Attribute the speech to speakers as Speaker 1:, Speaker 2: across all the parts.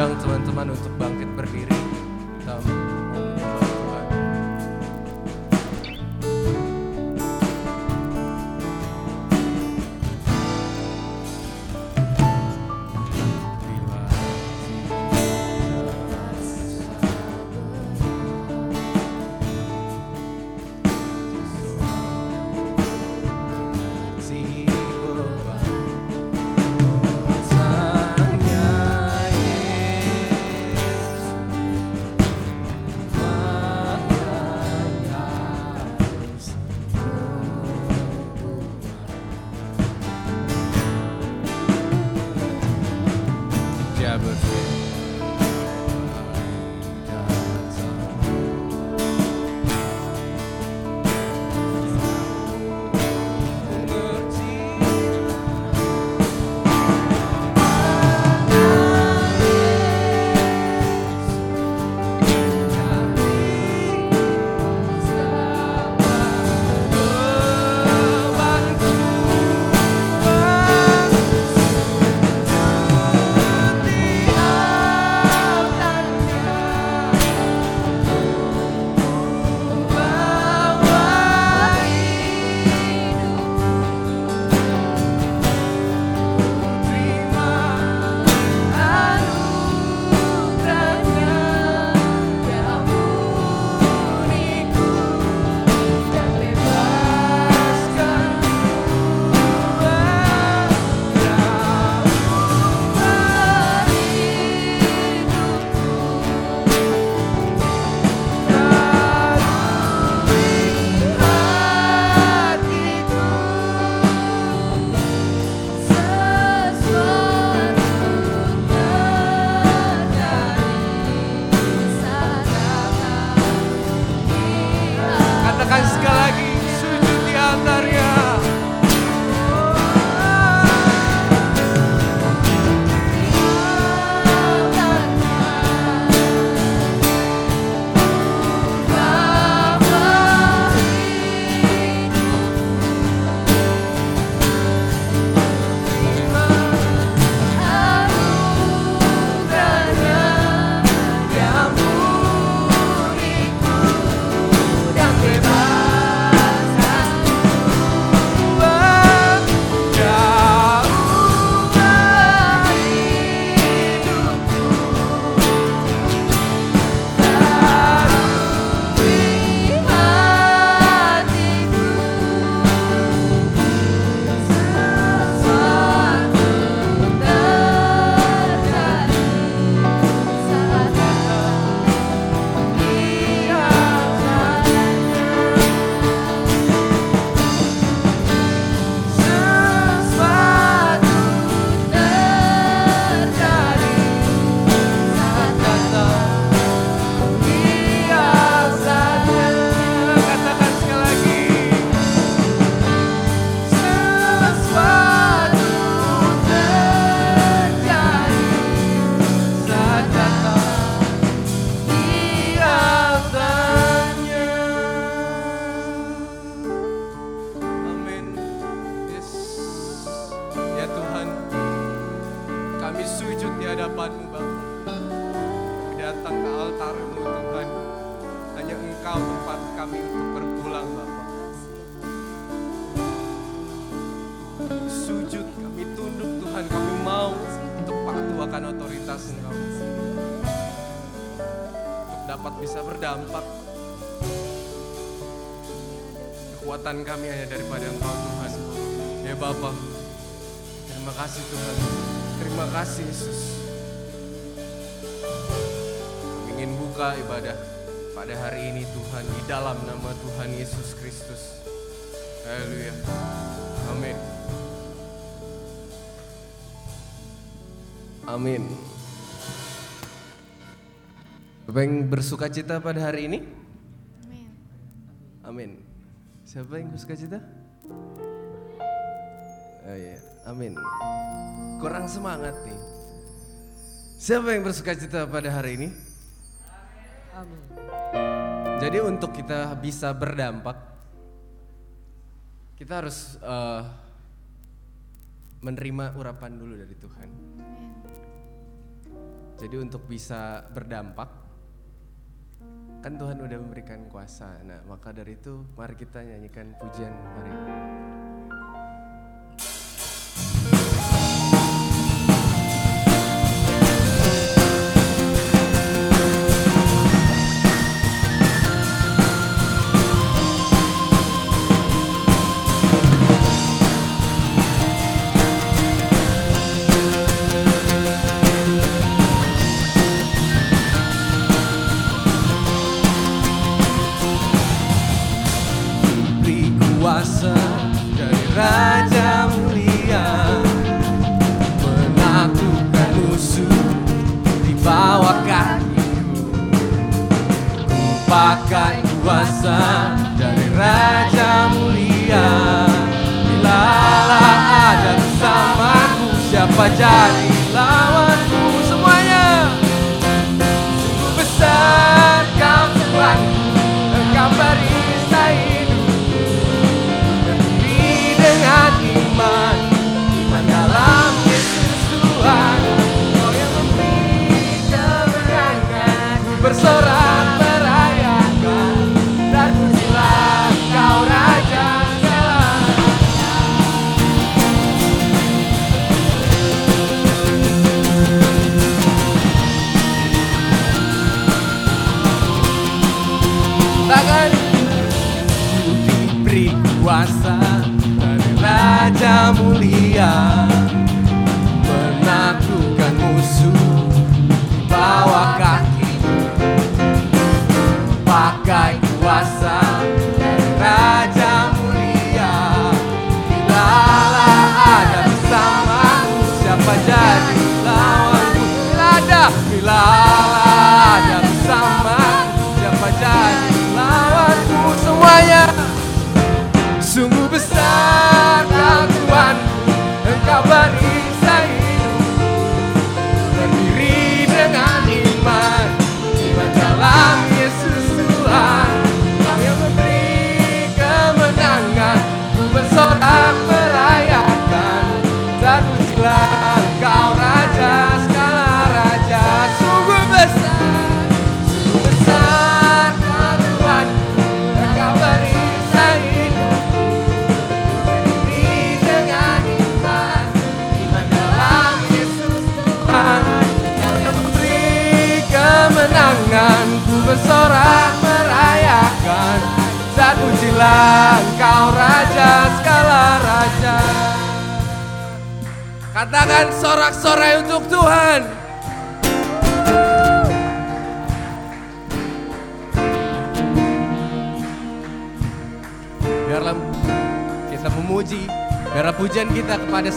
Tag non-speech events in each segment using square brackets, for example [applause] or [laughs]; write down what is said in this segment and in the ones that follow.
Speaker 1: undang teman-teman untuk bangkit berdiri. Terima kasih Tuhan. Terima kasih Yesus. Kami ingin buka ibadah pada hari ini Tuhan di dalam nama Tuhan Yesus Kristus. Haleluya. Amin. Amin. Bapak yang bersuka cita pada hari ini? Amin. Siapa yang bersuka cita? Oh iya, Amin. Kurang semangat nih. Siapa yang bersuka cita pada hari ini?
Speaker 2: Amin.
Speaker 1: Jadi untuk kita bisa berdampak, kita harus uh, menerima urapan dulu dari Tuhan. Jadi untuk bisa berdampak, kan Tuhan udah memberikan kuasa. Nah maka dari itu mari kita nyanyikan pujian hari.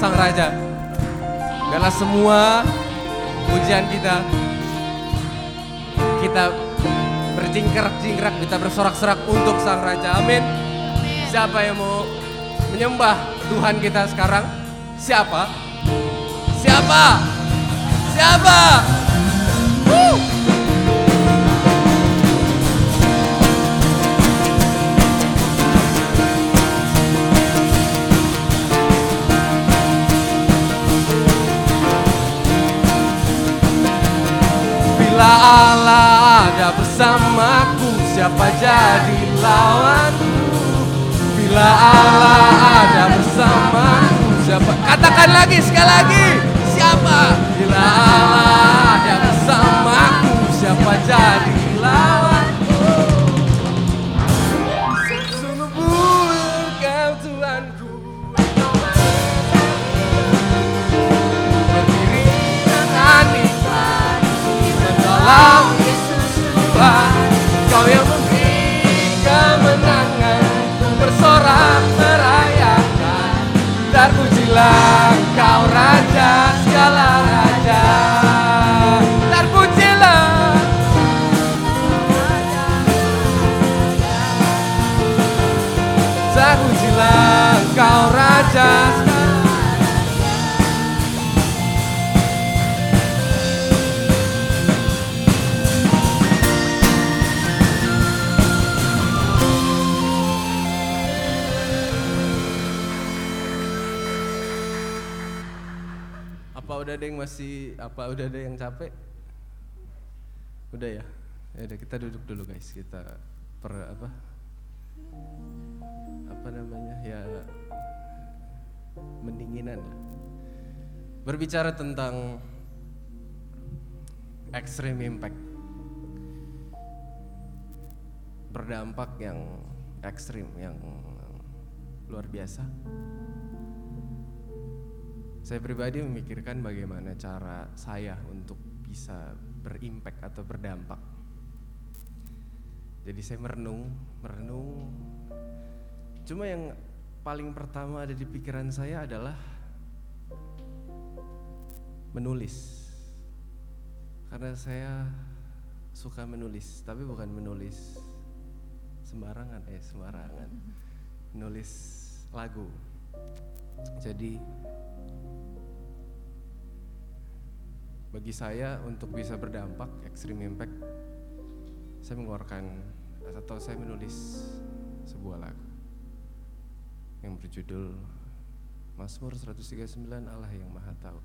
Speaker 1: sang raja. Biarlah semua pujian kita kita berjingkrak-jingkrak, kita bersorak-sorak untuk sang raja. Amin. Siapa yang mau menyembah Tuhan kita sekarang? Siapa? Siapa? Siapa? siapa jadi lawanku Bila Allah ada bersamaku siapa? Katakan lagi sekali lagi. Siapa? Bila Allah ada bersamaku siapa jadi Apa udah ada yang capek? Udah ya. Ya udah kita duduk dulu guys. Kita per apa? Apa namanya? Ya mendinginan. Berbicara tentang extreme impact. Berdampak yang ekstrim, yang luar biasa. Saya pribadi memikirkan bagaimana cara saya untuk bisa berimpact atau berdampak. Jadi saya merenung, merenung. Cuma yang paling pertama ada di pikiran saya adalah menulis. Karena saya suka menulis, tapi bukan menulis sembarangan eh sembarangan. Menulis lagu. Jadi bagi saya untuk bisa berdampak extreme impact saya mengeluarkan atau saya menulis sebuah lagu yang berjudul Mazmur 139 Allah yang Maha Tahu.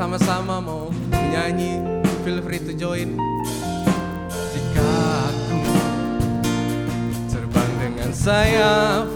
Speaker 1: Sama-sama mau menyanyi feel free to join. Jika aku terbang dengan sayap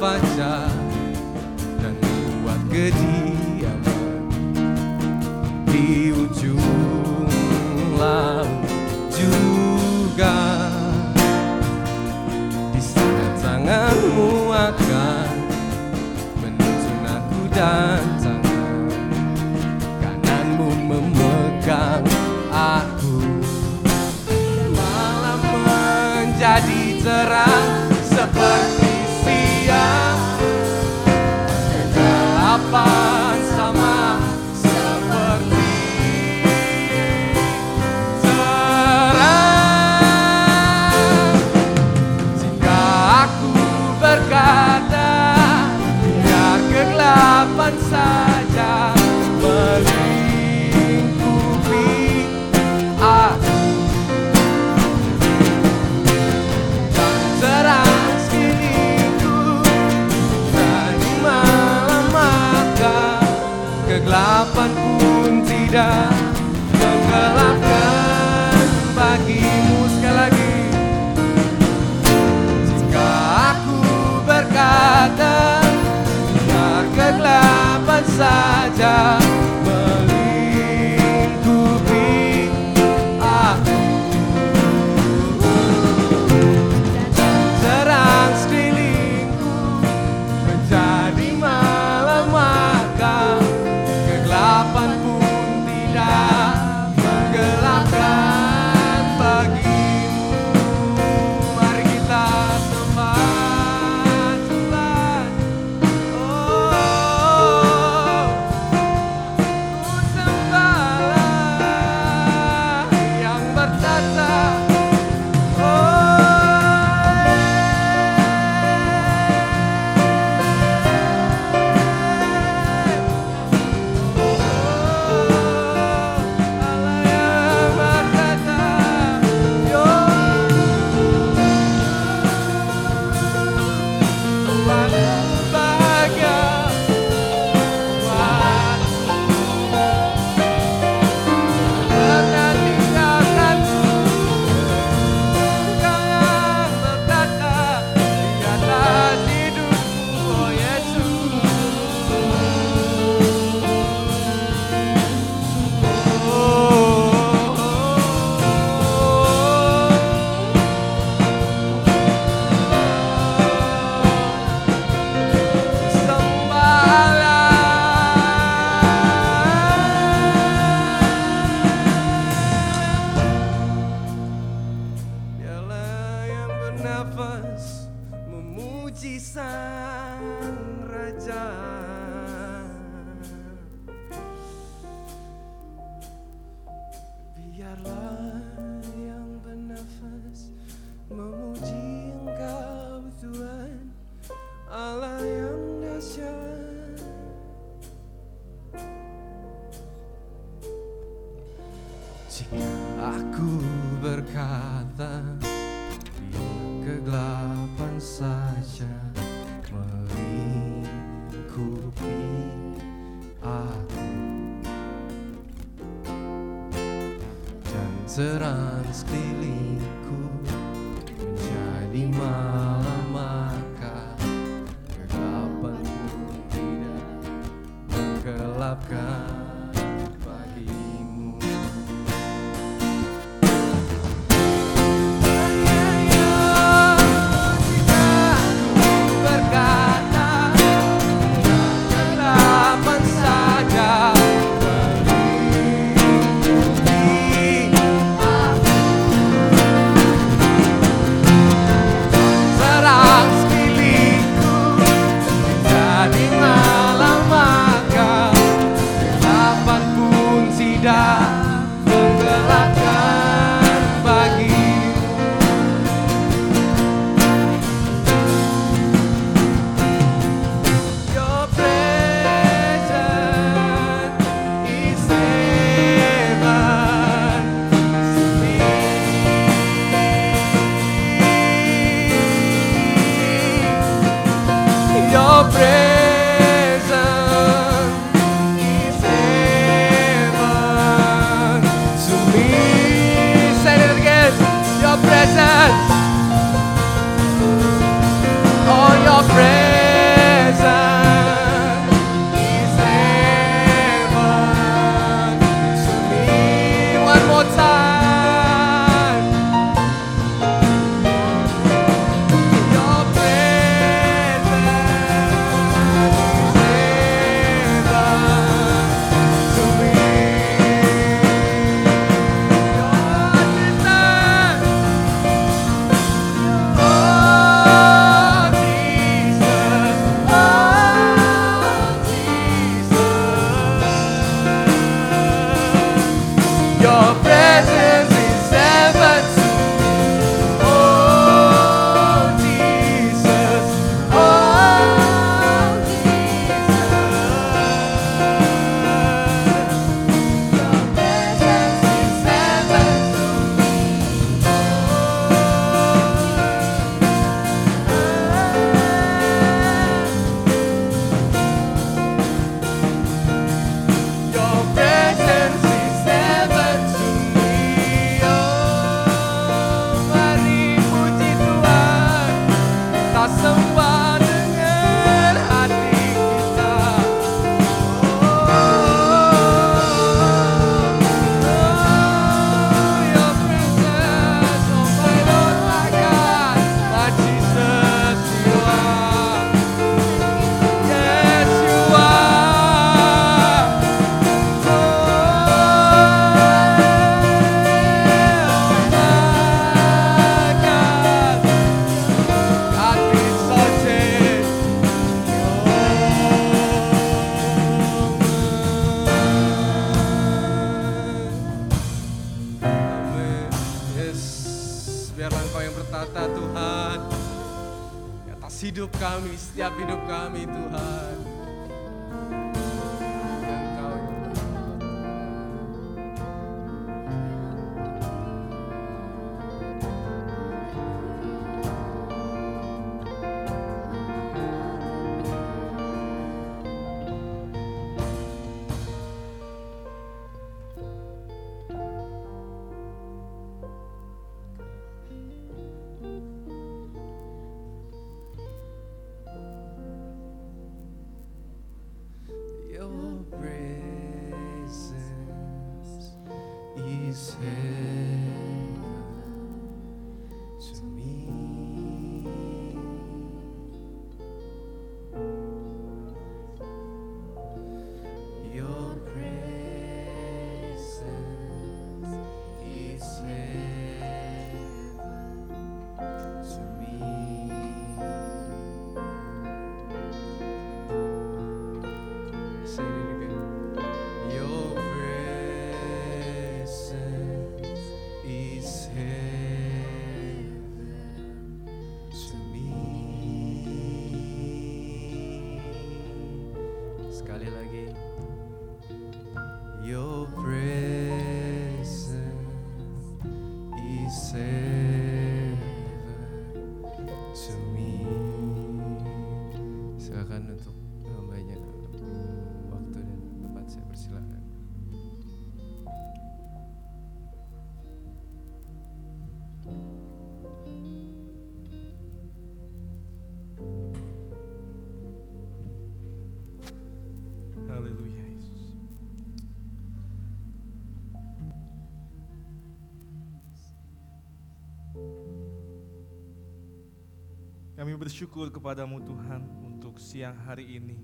Speaker 1: Kami
Speaker 3: bersyukur kepadamu Tuhan untuk siang hari ini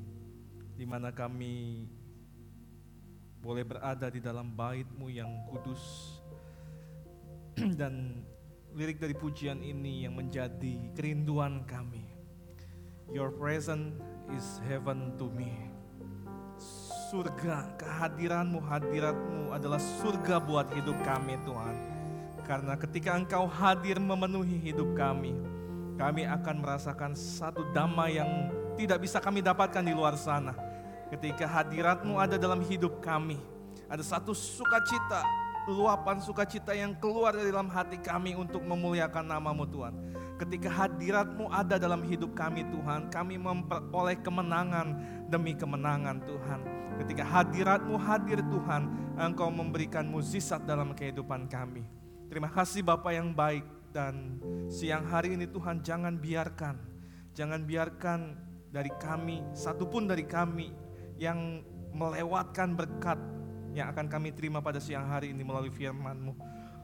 Speaker 3: di mana kami boleh berada di dalam bait-Mu yang kudus [clears throat] dan lirik dari pujian ini yang menjadi kerinduan kami. Your presence is heaven to me. Surga, kehadiranmu, hadiratmu adalah surga buat hidup kami Tuhan. Karena ketika Engkau hadir memenuhi hidup kami, kami akan merasakan satu damai yang tidak bisa kami dapatkan di luar sana. Ketika hadiratmu ada dalam hidup kami, ada satu sukacita, luapan sukacita yang keluar dari dalam hati kami untuk memuliakan namamu Tuhan. Ketika hadiratmu ada dalam hidup kami Tuhan, kami memperoleh kemenangan demi kemenangan Tuhan. Ketika hadiratmu hadir Tuhan, Engkau memberikan mukjizat dalam kehidupan kami. Terima kasih Bapak yang baik, dan siang hari ini Tuhan jangan biarkan, jangan biarkan dari kami, satupun dari kami yang melewatkan berkat yang akan kami terima pada siang hari ini melalui firman-Mu.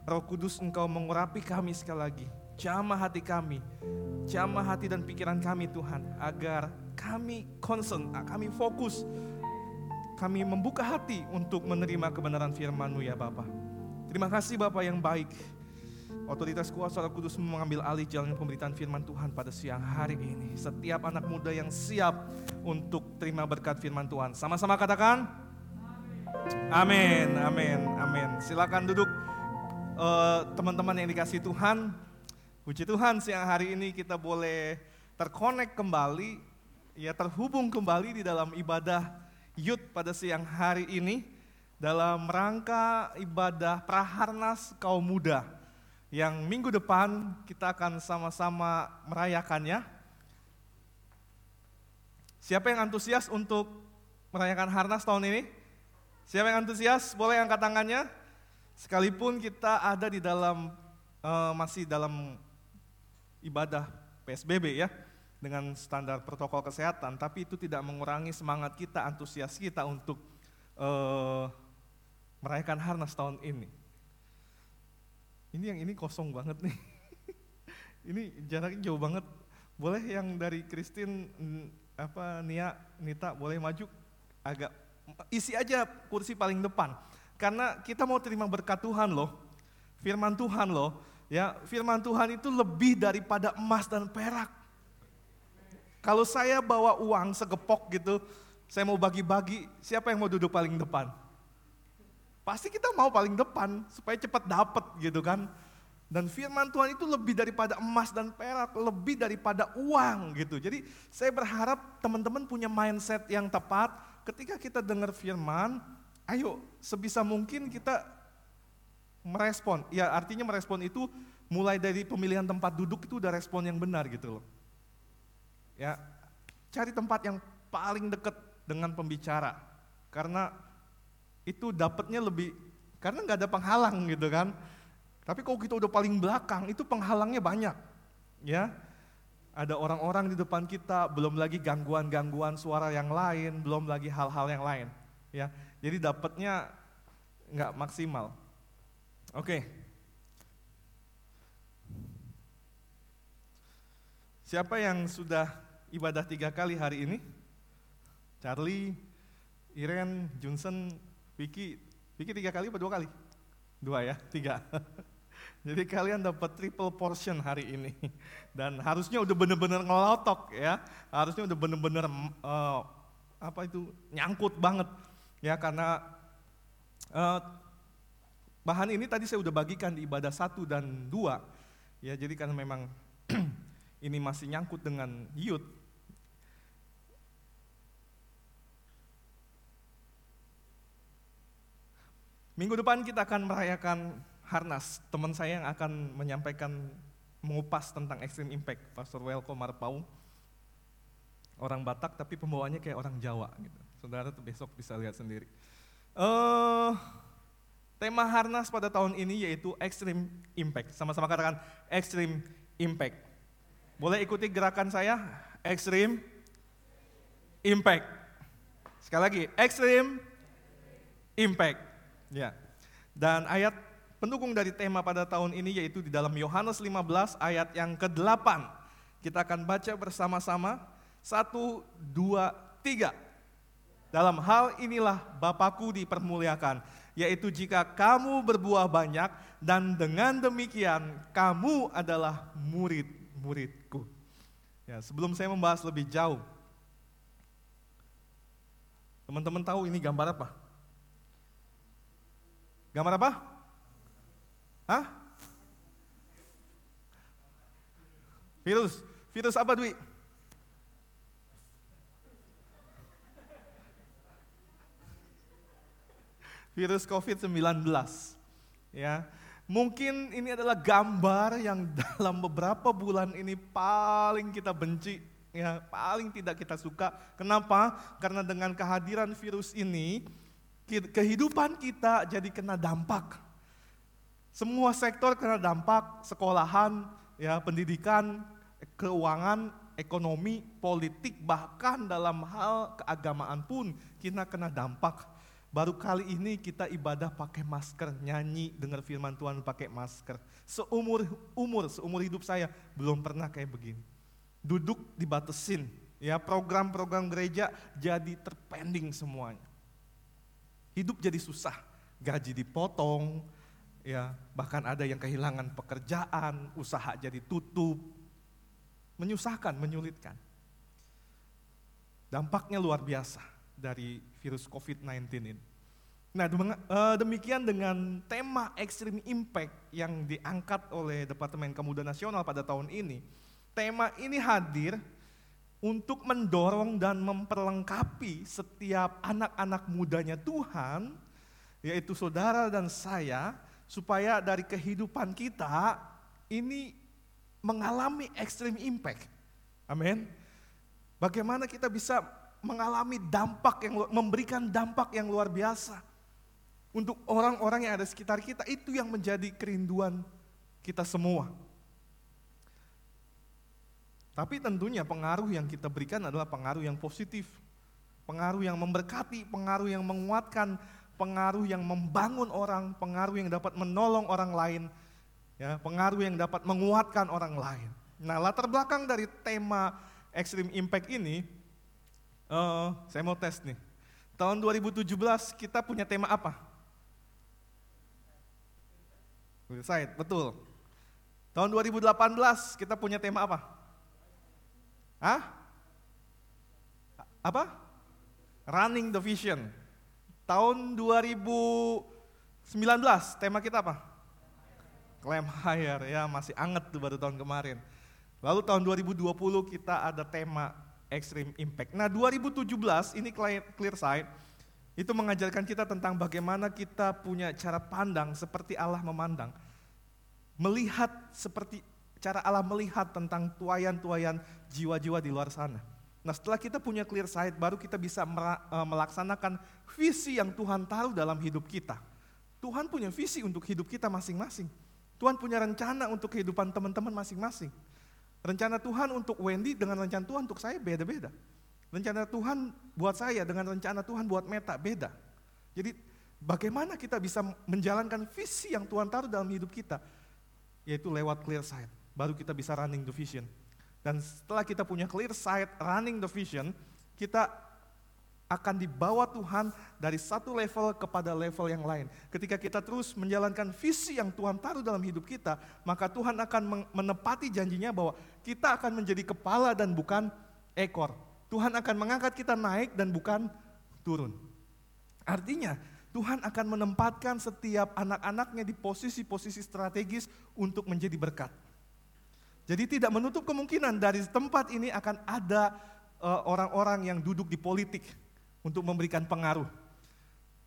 Speaker 3: Roh Kudus Engkau mengurapi kami sekali lagi. Jamah hati kami, jamah hati dan pikiran kami Tuhan, agar kami concern, kami fokus, kami membuka hati untuk menerima kebenaran firman-Mu ya Bapak. Terima kasih Bapak yang baik. Otoritas kuasa Roh Kudus mengambil alih jalan pemberitaan firman Tuhan pada siang hari ini. Setiap anak muda yang siap untuk terima berkat firman Tuhan. Sama-sama katakan. Amin, amin, amin. Silakan duduk eh, teman-teman uh, yang dikasih Tuhan. Puji Tuhan siang hari ini kita boleh terkonek kembali, ya terhubung kembali di dalam ibadah Yud pada siang hari ini dalam rangka ibadah Praharnas kaum muda yang minggu depan kita akan sama-sama merayakannya. Siapa yang antusias untuk merayakan Harnas tahun ini? Siapa yang antusias? Boleh angkat tangannya. Sekalipun kita ada di dalam uh, masih dalam ibadah PSBB ya dengan standar protokol kesehatan, tapi itu tidak mengurangi semangat kita, antusias kita untuk uh, merayakan Harnas tahun ini. Ini yang ini kosong banget nih. [laughs] ini jaraknya jauh banget. Boleh yang dari Christine apa Nia Nita boleh maju agak isi aja kursi paling depan. Karena kita mau terima berkat Tuhan loh. Firman Tuhan loh. Ya, firman Tuhan itu lebih daripada emas dan perak. Kalau saya bawa uang segepok gitu, saya mau bagi-bagi, siapa yang mau duduk paling depan? Pasti kita mau paling depan supaya cepat dapat gitu kan. Dan firman Tuhan itu lebih daripada emas dan perak, lebih daripada uang gitu. Jadi saya berharap teman-teman punya mindset yang tepat ketika kita dengar firman, ayo sebisa mungkin kita merespon. Ya artinya merespon itu mulai dari pemilihan tempat duduk itu udah respon yang benar gitu loh. Ya, cari tempat yang paling dekat dengan pembicara. Karena itu dapatnya lebih karena nggak ada penghalang gitu kan. Tapi kalau kita udah paling belakang itu penghalangnya banyak. Ya. Ada orang-orang di depan kita, belum lagi gangguan-gangguan suara yang lain, belum lagi hal-hal yang lain. Ya. Jadi dapatnya nggak maksimal. Oke. Siapa yang sudah ibadah tiga kali hari ini? Charlie, Iren, Johnson, Vicky, Vicky tiga kali atau dua kali? Dua ya, tiga. [laughs] Jadi kalian dapat triple portion hari ini. [laughs] Dan harusnya udah bener-bener ngelotok ya. Harusnya udah bener-bener uh, apa itu nyangkut banget. Ya karena uh, bahan ini tadi saya udah bagikan di ibadah satu dan dua. Ya jadi karena memang [clears throat] ini masih nyangkut dengan youth Minggu depan kita akan merayakan Harnas. Teman saya yang akan menyampaikan mengupas tentang Extreme Impact, Pastor Welko Marpau. Orang Batak tapi pembawaannya kayak orang Jawa gitu. Saudara besok bisa lihat sendiri. Uh, tema Harnas pada tahun ini yaitu Extreme Impact. Sama-sama katakan Extreme Impact. Boleh ikuti gerakan saya? Extreme Impact. Sekali lagi, Extreme Impact. Ya. Dan ayat pendukung dari tema pada tahun ini yaitu di dalam Yohanes 15 ayat yang ke-8 Kita akan baca bersama-sama. Satu, dua, tiga. Dalam hal inilah Bapakku dipermuliakan, yaitu jika kamu berbuah banyak dan dengan demikian kamu adalah murid-muridku. Ya, sebelum saya membahas lebih jauh, teman-teman tahu ini gambar apa? Gambar apa? Hah? Virus. Virus apa, Dwi? Virus COVID-19. Ya. Mungkin ini adalah gambar yang [laughs] dalam beberapa bulan ini paling kita benci, ya, paling tidak kita suka. Kenapa? Karena dengan kehadiran virus ini, kehidupan kita jadi kena dampak. Semua sektor kena dampak, sekolahan, ya, pendidikan, keuangan, ekonomi, politik, bahkan dalam hal keagamaan pun kita kena dampak. Baru kali ini kita ibadah pakai masker, nyanyi, dengar firman Tuhan pakai masker. Seumur umur, seumur hidup saya belum pernah kayak begini. Duduk dibatesin, ya program-program gereja jadi terpending semuanya. Hidup jadi susah, gaji dipotong, ya bahkan ada yang kehilangan pekerjaan, usaha jadi tutup, menyusahkan, menyulitkan. Dampaknya luar biasa dari virus COVID-19 ini. Nah eh, demikian dengan tema Extreme Impact yang diangkat oleh Departemen Kemudahan Nasional pada tahun ini. Tema ini hadir untuk mendorong dan memperlengkapi setiap anak-anak mudanya Tuhan, yaitu saudara dan saya, supaya dari kehidupan kita ini mengalami extreme impact. Amin. Bagaimana kita bisa mengalami dampak yang memberikan dampak yang luar biasa untuk orang-orang yang ada sekitar kita itu yang menjadi kerinduan kita semua. Tapi tentunya pengaruh yang kita berikan adalah pengaruh yang positif, pengaruh yang memberkati, pengaruh yang menguatkan, pengaruh yang membangun orang, pengaruh yang dapat menolong orang lain, ya, pengaruh yang dapat menguatkan orang lain. Nah, latar belakang dari tema Extreme Impact ini Uh, saya mau tes nih. Tahun 2017 kita punya tema apa? Website, betul. Tahun 2018 kita punya tema apa? Hah? Apa? Running the Vision. Tahun 2019 tema kita apa? Claim higher, ya masih anget tuh baru tahun kemarin. Lalu tahun 2020 kita ada tema extreme impact. Nah 2017 ini clear sight itu mengajarkan kita tentang bagaimana kita punya cara pandang seperti Allah memandang. Melihat seperti cara Allah melihat tentang tuayan-tuayan jiwa-jiwa di luar sana. Nah setelah kita punya clear sight baru kita bisa eh, melaksanakan visi yang Tuhan taruh dalam hidup kita. Tuhan punya visi untuk hidup kita masing-masing. Tuhan punya rencana untuk kehidupan teman-teman masing-masing. Rencana Tuhan untuk Wendy dengan rencana Tuhan untuk saya beda-beda. Rencana Tuhan buat saya dengan rencana Tuhan buat Meta beda. Jadi bagaimana kita bisa menjalankan visi yang Tuhan taruh dalam hidup kita? Yaitu lewat clear sight. Baru kita bisa running the vision. Dan setelah kita punya clear sight, running the vision, kita akan dibawa Tuhan dari satu level kepada level yang lain. Ketika kita terus menjalankan visi yang Tuhan taruh dalam hidup kita, maka Tuhan akan menepati janjinya bahwa kita akan menjadi kepala dan bukan ekor. Tuhan akan mengangkat kita naik dan bukan turun. Artinya, Tuhan akan menempatkan setiap anak-anaknya di posisi-posisi strategis untuk menjadi berkat. Jadi tidak menutup kemungkinan dari tempat ini akan ada eh, orang-orang yang duduk di politik, untuk memberikan pengaruh.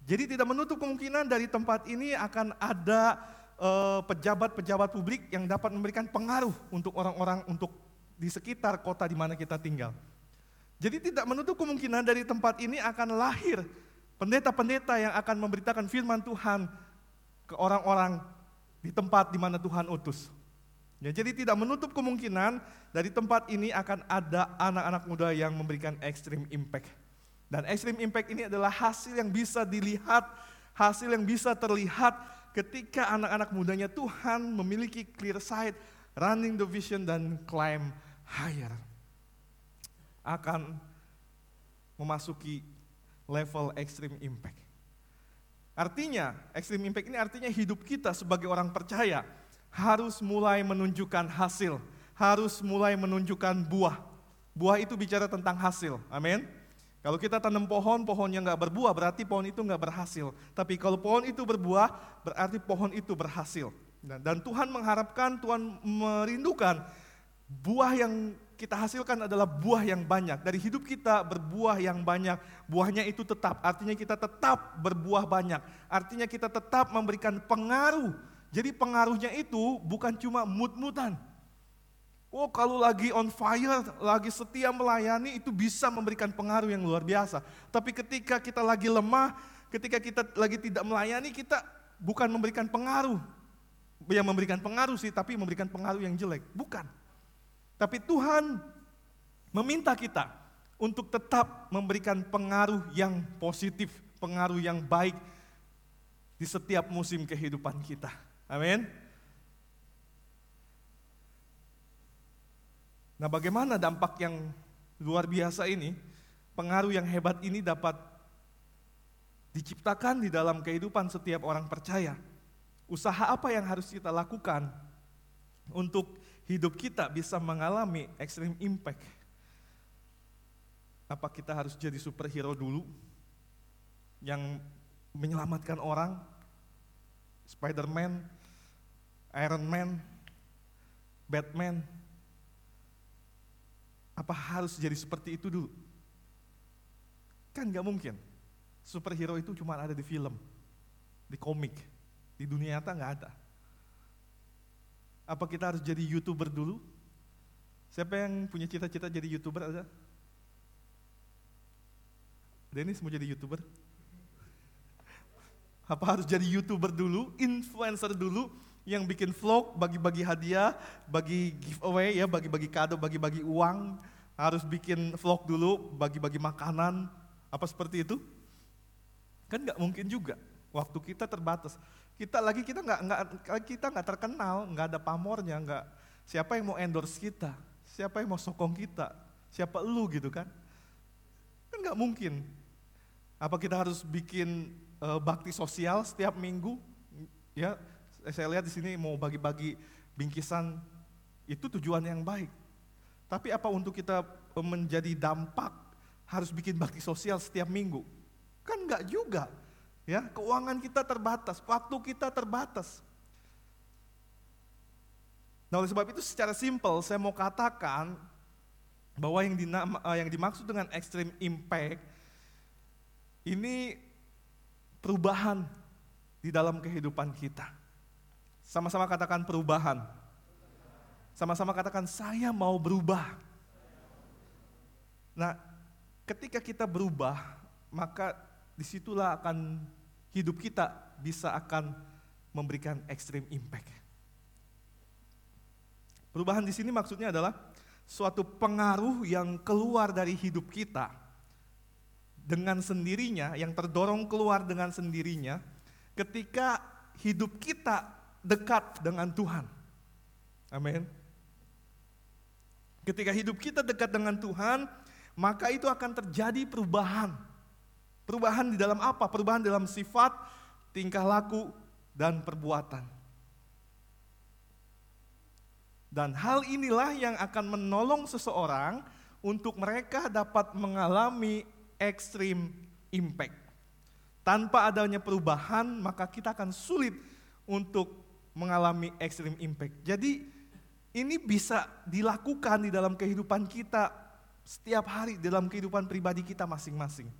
Speaker 3: Jadi tidak menutup kemungkinan dari tempat ini akan ada eh, pejabat-pejabat publik yang dapat memberikan pengaruh untuk orang-orang untuk di sekitar kota di mana kita tinggal. Jadi tidak menutup kemungkinan dari tempat ini akan lahir pendeta-pendeta yang akan memberitakan firman Tuhan ke orang-orang di tempat di mana Tuhan utus. Ya, jadi tidak menutup kemungkinan dari tempat ini akan ada anak-anak muda yang memberikan extreme impact. Dan extreme impact ini adalah hasil yang bisa dilihat, hasil yang bisa terlihat ketika anak-anak mudanya Tuhan memiliki clear sight, running the vision dan climb higher. Akan memasuki level extreme impact. Artinya, extreme impact ini artinya hidup kita sebagai orang percaya harus mulai menunjukkan hasil, harus mulai menunjukkan buah. Buah itu bicara tentang hasil, amin. Kalau kita tanam pohon, pohonnya nggak berbuah, berarti pohon itu nggak berhasil. Tapi kalau pohon itu berbuah, berarti pohon itu berhasil. Dan Tuhan mengharapkan, Tuhan merindukan buah yang kita hasilkan adalah buah yang banyak. Dari hidup kita berbuah yang banyak, buahnya itu tetap. Artinya kita tetap berbuah banyak. Artinya kita tetap memberikan pengaruh. Jadi pengaruhnya itu bukan cuma mut-mutan Oh kalau lagi on fire, lagi setia melayani itu bisa memberikan pengaruh yang luar biasa. Tapi ketika kita lagi lemah, ketika kita lagi tidak melayani, kita bukan memberikan pengaruh. Yang memberikan pengaruh sih, tapi memberikan pengaruh yang jelek. Bukan. Tapi Tuhan meminta kita untuk tetap memberikan pengaruh yang positif, pengaruh yang baik di setiap musim kehidupan kita. Amin. Nah, bagaimana dampak yang luar biasa ini, pengaruh yang hebat ini dapat diciptakan di dalam kehidupan setiap orang percaya? Usaha apa yang harus kita lakukan untuk hidup kita bisa mengalami extreme impact? Apa kita harus jadi superhero dulu yang menyelamatkan orang? Spider-Man, Iron Man, Batman, apa harus jadi seperti itu dulu? Kan gak mungkin. Superhero itu cuma ada di film, di komik. Di dunia nyata gak ada. Apa kita harus jadi youtuber dulu? Siapa yang punya cita-cita jadi youtuber ada? Dennis mau jadi youtuber? Apa harus jadi youtuber dulu, influencer dulu, yang bikin vlog, bagi-bagi hadiah, bagi giveaway ya, bagi-bagi kado, bagi-bagi uang, harus bikin vlog dulu, bagi-bagi makanan, apa seperti itu? Kan nggak mungkin juga. Waktu kita terbatas. Kita lagi kita nggak nggak kita nggak terkenal, nggak ada pamornya, nggak siapa yang mau endorse kita, siapa yang mau sokong kita, siapa lu gitu kan? Kan nggak mungkin. Apa kita harus bikin uh, bakti sosial setiap minggu? Ya, saya lihat di sini mau bagi-bagi bingkisan itu tujuan yang baik. Tapi apa untuk kita menjadi dampak harus bikin bakti sosial setiap minggu? Kan enggak juga. Ya, keuangan kita terbatas, waktu kita terbatas. Nah, oleh sebab itu secara simpel saya mau katakan bahwa yang, dinama, eh, yang dimaksud dengan extreme impact ini perubahan di dalam kehidupan kita. Sama-sama katakan perubahan. Sama-sama katakan saya mau berubah. Nah, ketika kita berubah, maka di situlah akan hidup kita bisa akan memberikan extreme impact. Perubahan di sini maksudnya adalah suatu pengaruh yang keluar dari hidup kita dengan sendirinya, yang terdorong keluar dengan sendirinya, ketika hidup kita dekat dengan Tuhan. Amin. Ketika hidup kita dekat dengan Tuhan, maka itu akan terjadi perubahan. Perubahan di dalam apa? Perubahan dalam sifat, tingkah laku, dan perbuatan. Dan hal inilah yang akan menolong seseorang untuk mereka dapat mengalami extreme impact. Tanpa adanya perubahan, maka kita akan sulit untuk mengalami extreme impact. Jadi ini bisa dilakukan di dalam kehidupan kita setiap hari dalam kehidupan pribadi kita masing-masing.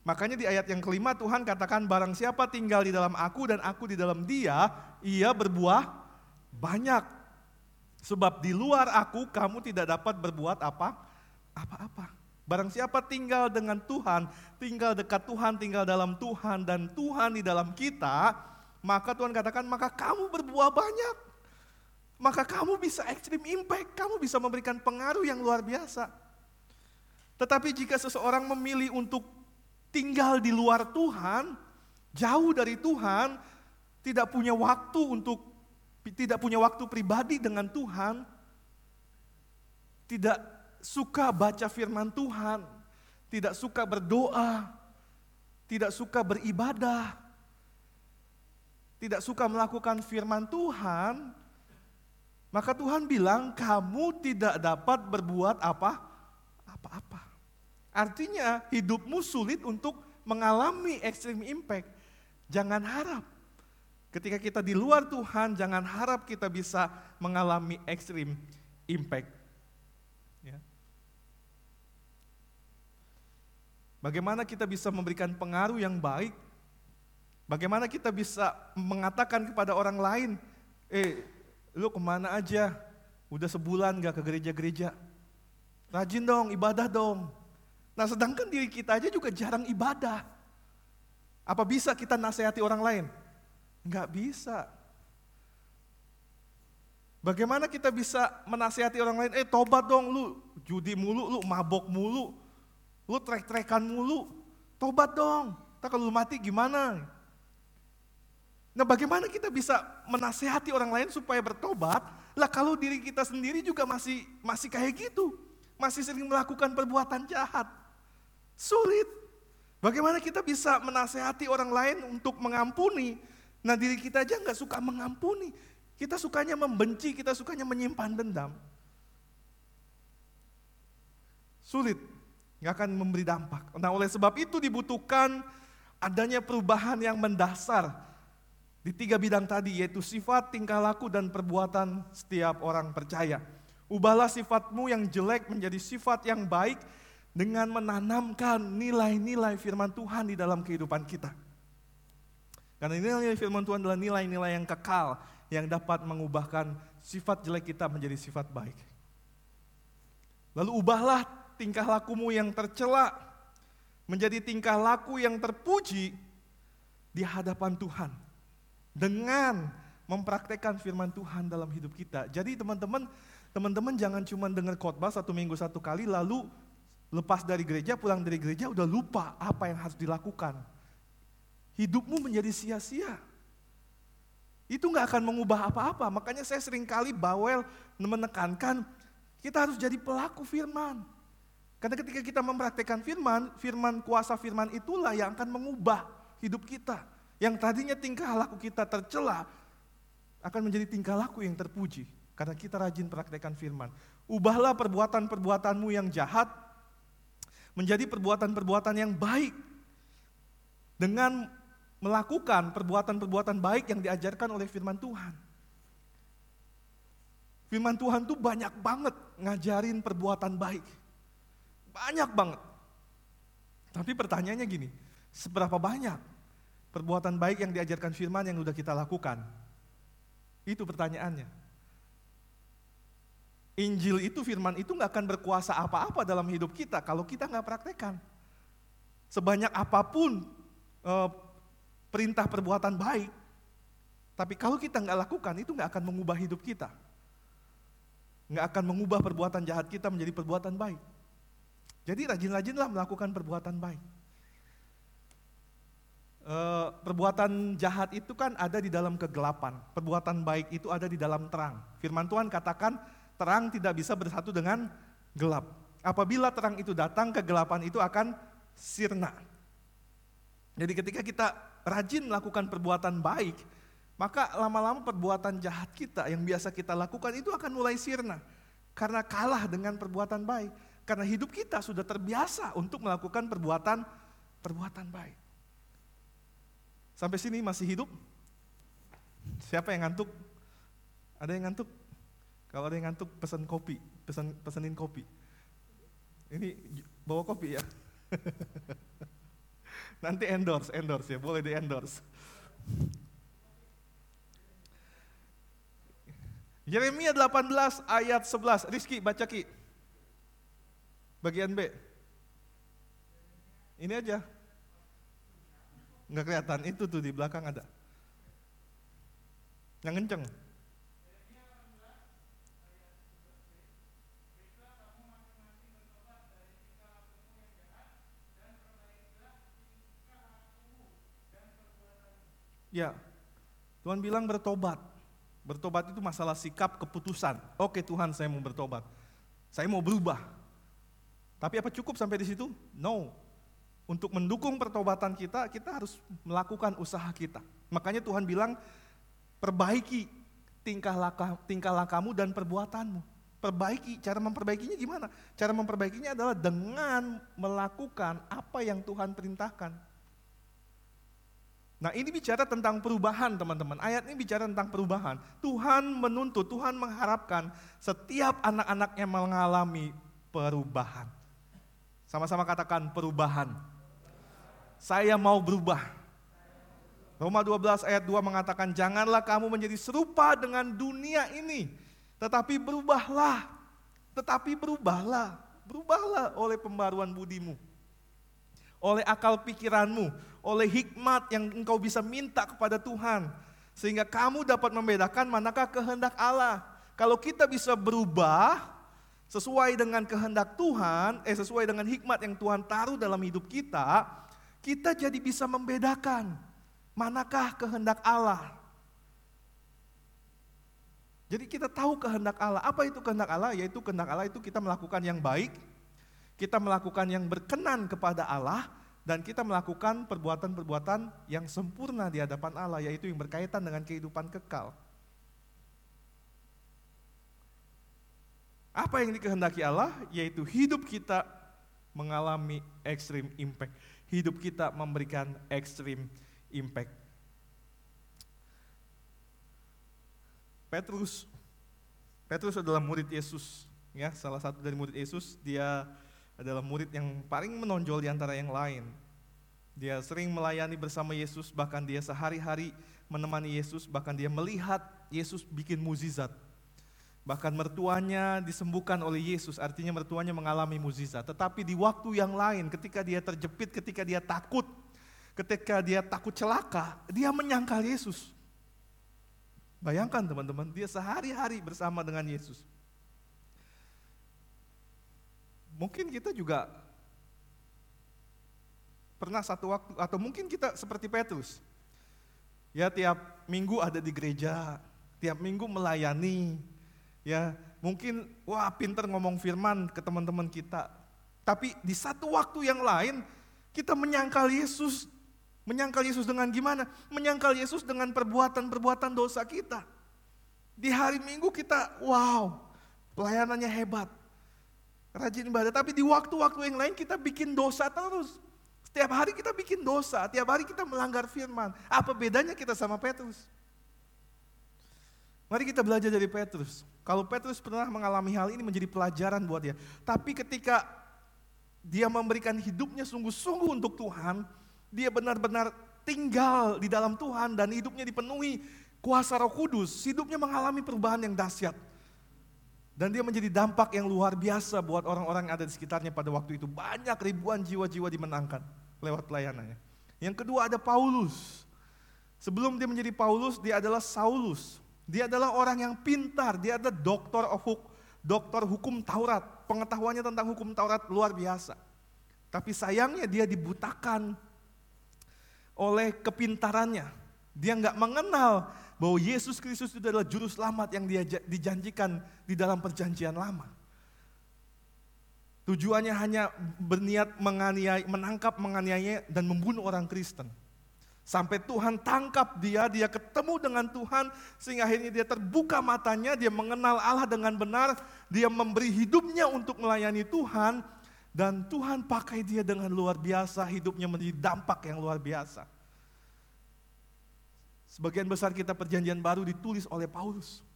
Speaker 3: Makanya di ayat yang kelima Tuhan katakan barang siapa tinggal di dalam aku dan aku di dalam dia, ia berbuah banyak. Sebab di luar aku kamu tidak dapat berbuat apa? Apa-apa. Barang siapa tinggal dengan Tuhan, tinggal dekat Tuhan, tinggal dalam Tuhan dan Tuhan di dalam kita, maka Tuhan katakan, maka kamu berbuah banyak. Maka kamu bisa extreme impact, kamu bisa memberikan pengaruh yang luar biasa. Tetapi jika seseorang memilih untuk tinggal di luar Tuhan, jauh dari Tuhan, tidak punya waktu untuk tidak punya waktu pribadi dengan Tuhan, tidak suka baca firman Tuhan, tidak suka berdoa, tidak suka beribadah, tidak suka melakukan firman Tuhan, maka Tuhan bilang kamu tidak dapat berbuat apa? Apa-apa. Artinya hidupmu sulit untuk mengalami extreme impact. Jangan harap. Ketika kita di luar Tuhan, jangan harap kita bisa mengalami extreme impact. Ya. Bagaimana kita bisa memberikan pengaruh yang baik? Bagaimana kita bisa mengatakan kepada orang lain, eh lu ke mana aja? Udah sebulan gak ke gereja-gereja? Rajin dong, ibadah dong. Nah sedangkan diri kita aja juga jarang ibadah. Apa bisa kita nasihati orang lain? Enggak bisa. Bagaimana kita bisa menasihati orang lain, eh tobat dong lu, judi mulu, lu mabok mulu, lu trek-trekan mulu, tobat dong, tak kalau lu mati gimana? Nah bagaimana kita bisa menasehati orang lain supaya bertobat, lah kalau diri kita sendiri juga masih masih kayak gitu, masih sering melakukan perbuatan jahat, sulit. Bagaimana kita bisa menasehati orang lain untuk mengampuni, Nah diri kita aja nggak suka mengampuni. Kita sukanya membenci, kita sukanya menyimpan dendam. Sulit, nggak akan memberi dampak. Nah oleh sebab itu dibutuhkan adanya perubahan yang mendasar di tiga bidang tadi yaitu sifat, tingkah laku, dan perbuatan setiap orang percaya. Ubahlah sifatmu yang jelek menjadi sifat yang baik dengan menanamkan nilai-nilai firman Tuhan di dalam kehidupan kita. Karena nilai firman Tuhan adalah nilai-nilai yang kekal yang dapat mengubahkan sifat jelek kita menjadi sifat baik. Lalu ubahlah tingkah lakumu yang tercela menjadi tingkah laku yang terpuji di hadapan Tuhan dengan mempraktekkan firman Tuhan dalam hidup kita. Jadi teman-teman, teman-teman jangan cuma dengar khotbah satu minggu satu kali lalu lepas dari gereja, pulang dari gereja udah lupa apa yang harus dilakukan hidupmu menjadi sia-sia. Itu nggak akan mengubah apa-apa. Makanya saya sering kali bawel menekankan kita harus jadi pelaku firman. Karena ketika kita mempraktekkan firman, firman kuasa firman itulah yang akan mengubah hidup kita. Yang tadinya tingkah laku kita tercela, akan menjadi tingkah laku yang terpuji. Karena kita rajin praktekkan firman. Ubahlah perbuatan-perbuatanmu yang jahat, menjadi perbuatan-perbuatan yang baik. Dengan melakukan perbuatan-perbuatan baik yang diajarkan oleh firman Tuhan. Firman Tuhan tuh banyak banget ngajarin perbuatan baik. Banyak banget. Tapi pertanyaannya gini, seberapa banyak perbuatan baik yang diajarkan firman yang sudah kita lakukan? Itu pertanyaannya. Injil itu firman itu nggak akan berkuasa apa-apa dalam hidup kita kalau kita nggak praktekkan. Sebanyak apa pun eh, perintah perbuatan baik. Tapi kalau kita nggak lakukan, itu nggak akan mengubah hidup kita. Nggak akan mengubah perbuatan jahat kita menjadi perbuatan baik. Jadi rajin-rajinlah melakukan perbuatan baik. E, perbuatan jahat itu kan ada di dalam kegelapan. Perbuatan baik itu ada di dalam terang. Firman Tuhan katakan terang tidak bisa bersatu dengan gelap. Apabila terang itu datang, kegelapan itu akan sirna. Jadi ketika kita rajin melakukan perbuatan baik, maka lama-lama perbuatan jahat kita yang biasa kita lakukan itu akan mulai sirna. Karena kalah dengan perbuatan baik. Karena hidup kita sudah terbiasa untuk melakukan perbuatan perbuatan baik. Sampai sini masih hidup? Siapa yang ngantuk? Ada yang ngantuk? Kalau ada yang ngantuk pesan kopi, pesan pesenin kopi. Ini bawa kopi ya. [laughs] Nanti endorse, endorse ya, boleh di endorse. Yeremia 18 ayat 11. Rizky baca Ki. Bagian B. Ini aja. Enggak kelihatan, itu tuh di belakang ada. Yang kenceng. Ya, Tuhan bilang bertobat. Bertobat itu masalah sikap, keputusan. Oke Tuhan saya mau bertobat. Saya mau berubah. Tapi apa cukup sampai di situ? No. Untuk mendukung pertobatan kita, kita harus melakukan usaha kita. Makanya Tuhan bilang, perbaiki tingkah laku, tingkah lakumu dan perbuatanmu. Perbaiki, cara memperbaikinya gimana? Cara memperbaikinya adalah dengan melakukan apa yang Tuhan perintahkan. Nah ini bicara tentang perubahan teman-teman. Ayat ini bicara tentang perubahan. Tuhan menuntut, Tuhan mengharapkan setiap anak-anaknya mengalami perubahan. Sama-sama katakan perubahan. Saya mau berubah. Roma 12 ayat 2 mengatakan, janganlah kamu menjadi serupa dengan dunia ini. Tetapi berubahlah, tetapi berubahlah, berubahlah oleh pembaruan budimu. Oleh akal pikiranmu, oleh hikmat yang engkau bisa minta kepada Tuhan. Sehingga kamu dapat membedakan manakah kehendak Allah. Kalau kita bisa berubah sesuai dengan kehendak Tuhan, eh sesuai dengan hikmat yang Tuhan taruh dalam hidup kita, kita jadi bisa membedakan manakah kehendak Allah. Jadi kita tahu kehendak Allah. Apa itu kehendak Allah? Yaitu kehendak Allah itu kita melakukan yang baik, kita melakukan yang berkenan kepada Allah, dan kita melakukan perbuatan-perbuatan yang sempurna di hadapan Allah, yaitu yang berkaitan dengan kehidupan kekal. Apa yang dikehendaki Allah? Yaitu hidup kita mengalami extreme impact. Hidup kita memberikan extreme impact. Petrus, Petrus adalah murid Yesus, ya salah satu dari murid Yesus. Dia adalah murid yang paling menonjol di antara yang lain. Dia sering melayani bersama Yesus, bahkan dia sehari-hari menemani Yesus, bahkan dia melihat Yesus bikin muzizat. Bahkan mertuanya disembuhkan oleh Yesus, artinya mertuanya mengalami muzizat. Tetapi di waktu yang lain, ketika dia terjepit, ketika dia takut, ketika dia takut celaka, dia menyangkal Yesus. Bayangkan teman-teman, dia sehari-hari bersama dengan Yesus. Mungkin kita juga pernah satu waktu, atau mungkin kita seperti Petrus. Ya tiap minggu ada di gereja, tiap minggu melayani. Ya mungkin wah pinter ngomong firman ke teman-teman kita. Tapi di satu waktu yang lain kita menyangkal Yesus. Menyangkal Yesus dengan gimana? Menyangkal Yesus dengan perbuatan-perbuatan dosa kita. Di hari minggu kita wow pelayanannya hebat rajin ibadah. Tapi di waktu-waktu yang lain kita bikin dosa terus. Setiap hari kita bikin dosa, tiap hari kita melanggar firman. Apa bedanya kita sama Petrus? Mari kita belajar dari Petrus. Kalau Petrus pernah mengalami hal ini menjadi pelajaran buat dia. Tapi ketika dia memberikan hidupnya sungguh-sungguh untuk Tuhan, dia benar-benar tinggal di dalam Tuhan dan hidupnya dipenuhi kuasa Roh Kudus, hidupnya mengalami perubahan yang dahsyat. Dan dia menjadi dampak yang luar biasa buat orang-orang yang ada di sekitarnya pada waktu itu. Banyak ribuan jiwa-jiwa dimenangkan lewat pelayanannya. Yang kedua ada Paulus. Sebelum dia menjadi Paulus, dia adalah Saulus. Dia adalah orang yang pintar, dia adalah doktor of doktor hukum Taurat. Pengetahuannya tentang hukum Taurat luar biasa. Tapi sayangnya dia dibutakan oleh kepintarannya. Dia nggak mengenal bahwa Yesus Kristus itu adalah juru selamat yang dia dijanjikan di dalam perjanjian lama. Tujuannya hanya berniat menganiaya, menangkap, menganiaya, dan membunuh orang Kristen. Sampai Tuhan tangkap dia, dia ketemu dengan Tuhan, sehingga akhirnya dia terbuka matanya, dia mengenal Allah dengan benar, dia memberi hidupnya untuk melayani Tuhan, dan Tuhan pakai dia dengan luar biasa, hidupnya menjadi dampak yang luar biasa. Sebagian besar kita perjanjian baru ditulis oleh Paulus.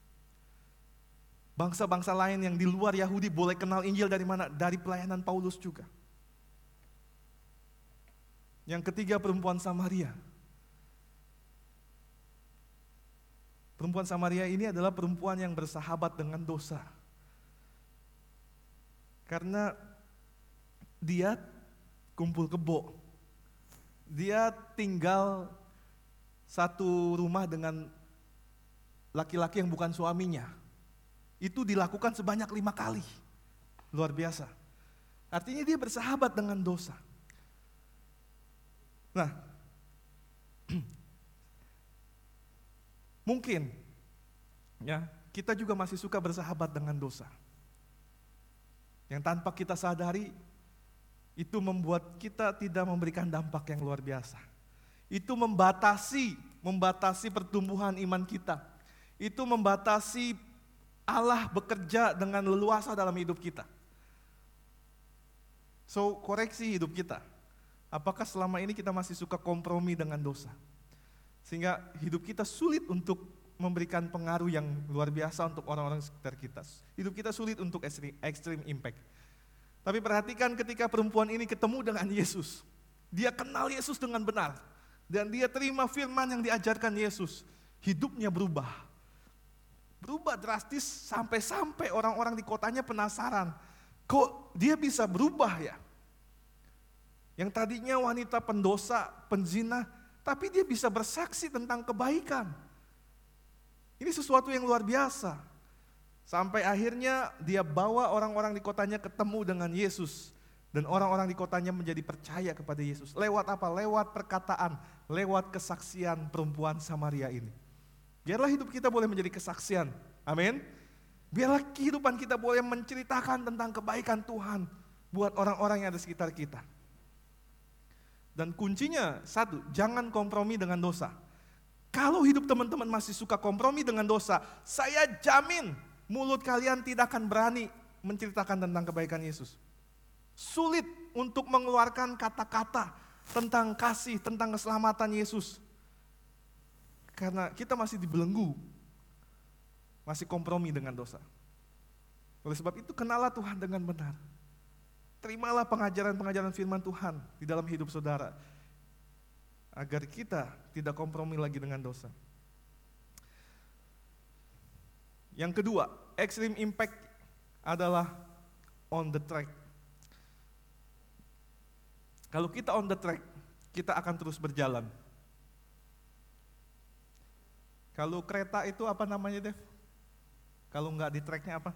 Speaker 3: Bangsa-bangsa lain yang di luar Yahudi boleh kenal Injil dari mana? Dari pelayanan Paulus juga. Yang ketiga perempuan Samaria. Perempuan Samaria ini adalah perempuan yang bersahabat dengan dosa. Karena dia kumpul kebo. Dia tinggal satu rumah dengan laki-laki yang bukan suaminya. Itu dilakukan sebanyak lima kali. Luar biasa. Artinya dia bersahabat dengan dosa. Nah, mungkin ya kita juga masih suka bersahabat dengan dosa. yang tanpa kita sadari itu membuat kita tidak memberikan dampak yang luar biasa. Itu membatasi, membatasi pertumbuhan iman kita. Itu membatasi Allah bekerja dengan leluasa dalam hidup kita. So, koreksi hidup kita. Apakah selama ini kita masih suka kompromi dengan dosa? Sehingga hidup kita sulit untuk memberikan pengaruh yang luar biasa untuk orang-orang sekitar kita. Hidup kita sulit untuk extreme impact. Tapi perhatikan ketika perempuan ini ketemu dengan Yesus. Dia kenal Yesus dengan benar. Dan dia terima firman yang diajarkan Yesus. Hidupnya berubah. Berubah drastis sampai-sampai orang-orang di kotanya penasaran. Kok dia bisa berubah ya? Yang tadinya wanita pendosa, penzina, tapi dia bisa bersaksi tentang kebaikan. Ini sesuatu yang luar biasa. Sampai akhirnya dia bawa orang-orang di kotanya ketemu dengan Yesus. Dan orang-orang di kotanya menjadi percaya kepada Yesus. Lewat apa? Lewat perkataan, lewat kesaksian perempuan Samaria ini. Biarlah hidup kita boleh menjadi kesaksian. Amin. Biarlah kehidupan kita boleh menceritakan tentang kebaikan Tuhan buat orang-orang yang ada sekitar kita. Dan kuncinya satu, jangan kompromi dengan dosa. Kalau hidup teman-teman masih suka kompromi dengan dosa, saya jamin mulut kalian tidak akan berani menceritakan tentang kebaikan Yesus. Sulit untuk mengeluarkan kata-kata tentang kasih, tentang keselamatan Yesus. Karena kita masih dibelenggu, masih kompromi dengan dosa. Oleh sebab itu kenalah Tuhan dengan benar. Terimalah pengajaran-pengajaran firman Tuhan di dalam hidup saudara agar kita tidak kompromi lagi dengan dosa. Yang kedua, extreme impact adalah on the track. Kalau kita on the track, kita akan terus berjalan. Kalau kereta itu apa namanya, Dev? Kalau nggak di tracknya apa?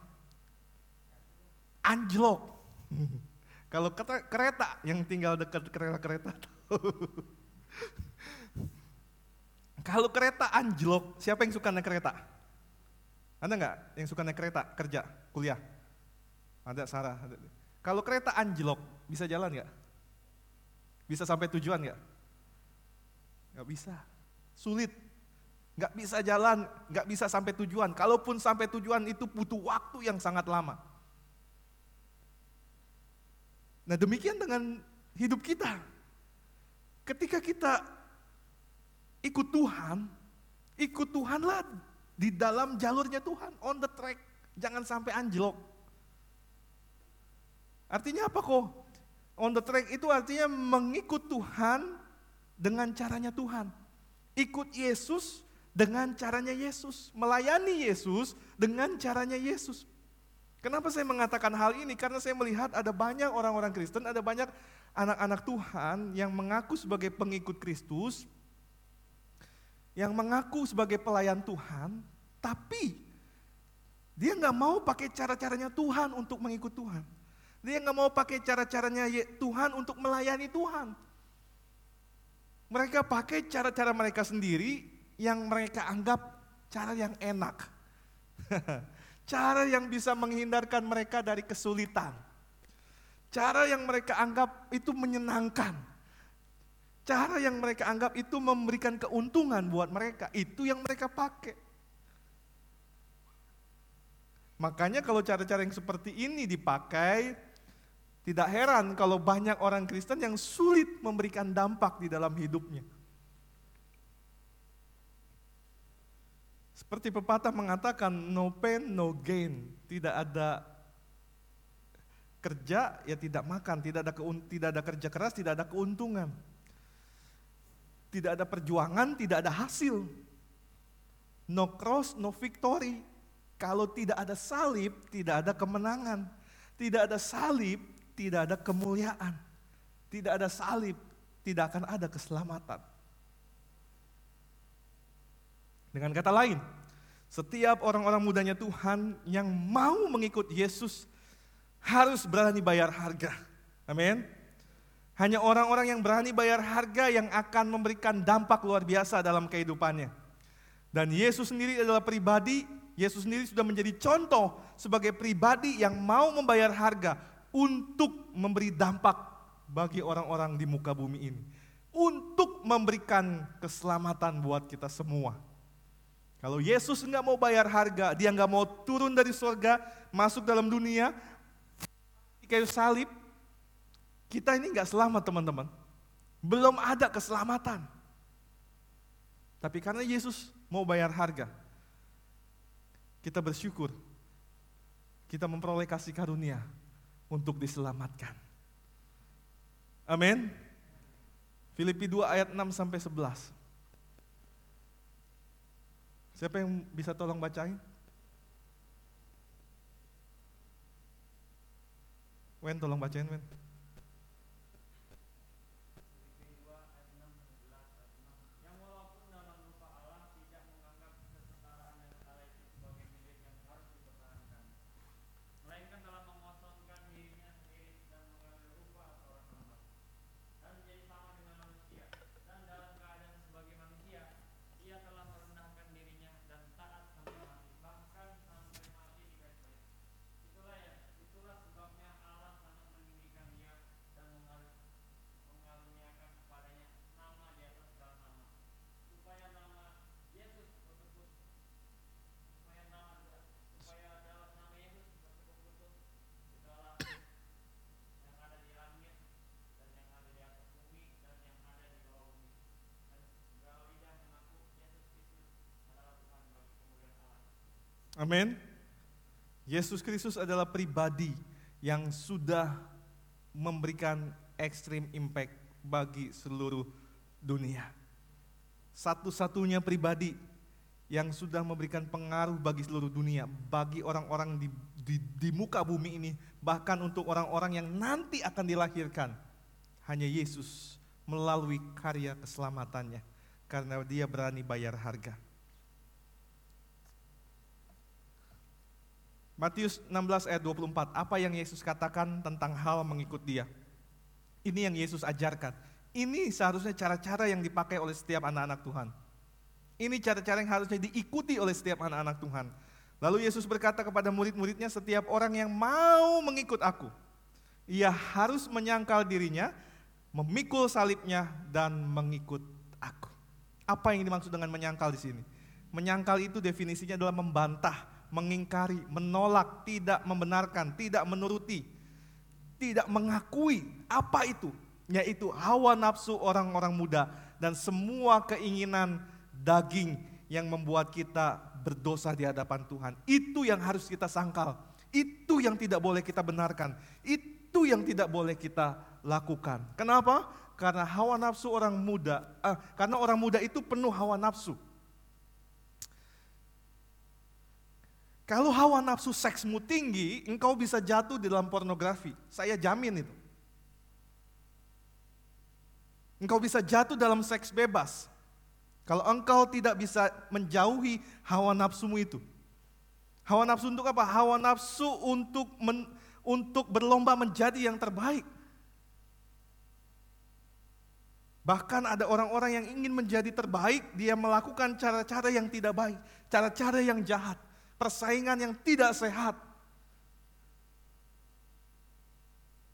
Speaker 3: Anjlok. [laughs] Kalau kereta yang tinggal dekat kereta-kereta Kalau kereta anjlok, siapa yang suka naik kereta? Ada nggak yang suka naik kereta kerja, kuliah? Ada Sarah. Ada. Kalau kereta anjlok, bisa jalan nggak? Bisa sampai tujuan nggak? Nggak bisa, sulit. Nggak bisa jalan, nggak bisa sampai tujuan. Kalaupun sampai tujuan itu butuh waktu yang sangat lama. Nah demikian dengan hidup kita. Ketika kita ikut Tuhan, ikut Tuhanlah di dalam jalurnya Tuhan, on the track, jangan sampai anjlok. Artinya apa kok? On the track itu artinya mengikut Tuhan dengan caranya Tuhan. Ikut Yesus dengan caranya Yesus. Melayani Yesus dengan caranya Yesus. Kenapa saya mengatakan hal ini? Karena saya melihat ada banyak orang-orang Kristen, ada banyak anak-anak Tuhan yang mengaku sebagai pengikut Kristus, yang mengaku sebagai pelayan Tuhan, tapi dia nggak mau pakai cara-caranya Tuhan untuk mengikut Tuhan. Dia nggak mau pakai cara-caranya Tuhan untuk melayani Tuhan. Mereka pakai cara-cara mereka sendiri yang mereka anggap cara yang enak. [laughs] cara yang bisa menghindarkan mereka dari kesulitan. Cara yang mereka anggap itu menyenangkan. Cara yang mereka anggap itu memberikan keuntungan buat mereka. Itu yang mereka pakai. Makanya kalau cara-cara yang seperti ini dipakai, tidak heran kalau banyak orang Kristen yang sulit memberikan dampak di dalam hidupnya. Seperti pepatah mengatakan, no pain, no gain. Tidak ada kerja ya tidak makan, tidak ada tidak ada kerja keras, tidak ada keuntungan. Tidak ada perjuangan, tidak ada hasil. No cross, no victory. Kalau tidak ada salib, tidak ada kemenangan. Tidak ada salib, tidak ada kemuliaan. Tidak ada salib, tidak akan ada keselamatan. Dengan kata lain, setiap orang-orang mudanya Tuhan yang mau mengikut Yesus harus berani bayar harga. Amin. Hanya orang-orang yang berani bayar harga yang akan memberikan dampak luar biasa dalam kehidupannya. Dan Yesus sendiri adalah pribadi Yesus sendiri sudah menjadi contoh sebagai pribadi yang mau membayar harga untuk memberi dampak bagi orang-orang di muka bumi ini. Untuk memberikan keselamatan buat kita semua. Kalau Yesus nggak mau bayar harga, dia nggak mau turun dari surga, masuk dalam dunia, di kayu salib, kita ini nggak selamat teman-teman. Belum ada keselamatan. Tapi karena Yesus mau bayar harga, kita bersyukur kita memperoleh kasih karunia untuk diselamatkan. Amin. Filipi 2 ayat 6 sampai 11. Siapa yang bisa tolong bacain? Wen tolong bacain Wen. Amin. Yesus Kristus adalah pribadi yang sudah memberikan ekstrim impact bagi seluruh dunia. Satu-satunya pribadi yang sudah memberikan pengaruh bagi seluruh dunia, bagi orang-orang di, di, di muka bumi ini, bahkan untuk orang-orang yang nanti akan dilahirkan. Hanya Yesus melalui karya keselamatannya, karena dia berani bayar harga. Matius 16 ayat 24, apa yang Yesus katakan tentang hal mengikut dia? Ini yang Yesus ajarkan. Ini seharusnya cara-cara yang dipakai oleh setiap anak-anak Tuhan. Ini cara-cara yang harusnya diikuti oleh setiap anak-anak Tuhan. Lalu Yesus berkata kepada murid-muridnya, setiap orang yang mau mengikut aku, ia harus menyangkal dirinya, memikul salibnya, dan mengikut aku. Apa yang dimaksud dengan menyangkal di sini? Menyangkal itu definisinya adalah membantah, mengingkari, menolak, tidak membenarkan, tidak menuruti, tidak mengakui apa itu, yaitu hawa nafsu orang-orang muda dan semua keinginan daging yang membuat kita berdosa di hadapan Tuhan. Itu yang harus kita sangkal, itu yang tidak boleh kita benarkan, itu yang tidak boleh kita lakukan. Kenapa? Karena hawa nafsu orang muda, eh, karena orang muda itu penuh hawa nafsu. Kalau hawa nafsu seksmu tinggi, engkau bisa jatuh di dalam pornografi. Saya jamin itu. Engkau bisa jatuh dalam seks bebas. Kalau engkau tidak bisa menjauhi hawa nafsumu itu. Hawa nafsu untuk apa? Hawa nafsu untuk men, untuk berlomba menjadi yang terbaik. Bahkan ada orang-orang yang ingin menjadi terbaik, dia melakukan cara-cara yang tidak baik, cara-cara yang jahat persaingan yang tidak sehat.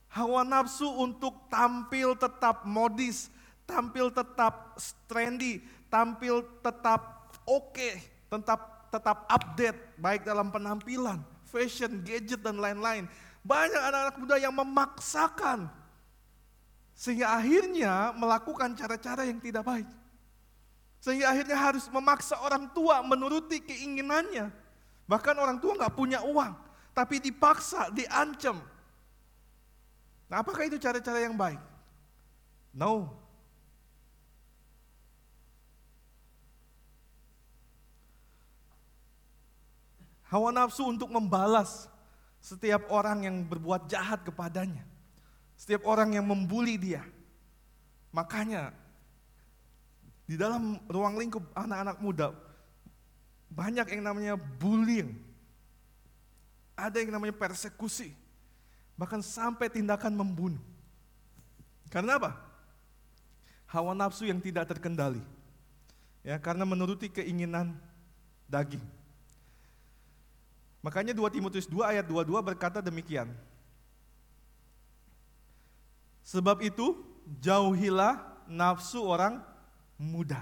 Speaker 3: Hawa nafsu untuk tampil tetap modis, tampil tetap trendy, tampil tetap oke, okay, tetap tetap update baik dalam penampilan, fashion, gadget dan lain-lain. Banyak anak-anak muda yang memaksakan sehingga akhirnya melakukan cara-cara yang tidak baik. Sehingga akhirnya harus memaksa orang tua menuruti keinginannya. Bahkan orang tua nggak punya uang, tapi dipaksa, diancam. Nah, apakah itu cara-cara yang baik? No. Hawa nafsu untuk membalas setiap orang yang berbuat jahat kepadanya. Setiap orang yang membuli dia. Makanya di dalam ruang lingkup anak-anak muda banyak yang namanya bullying. Ada yang namanya persekusi. Bahkan sampai tindakan membunuh. Karena apa? Hawa nafsu yang tidak terkendali. Ya, karena menuruti keinginan daging. Makanya 2 Timotius 2 ayat 22 berkata demikian. Sebab itu jauhilah nafsu orang muda.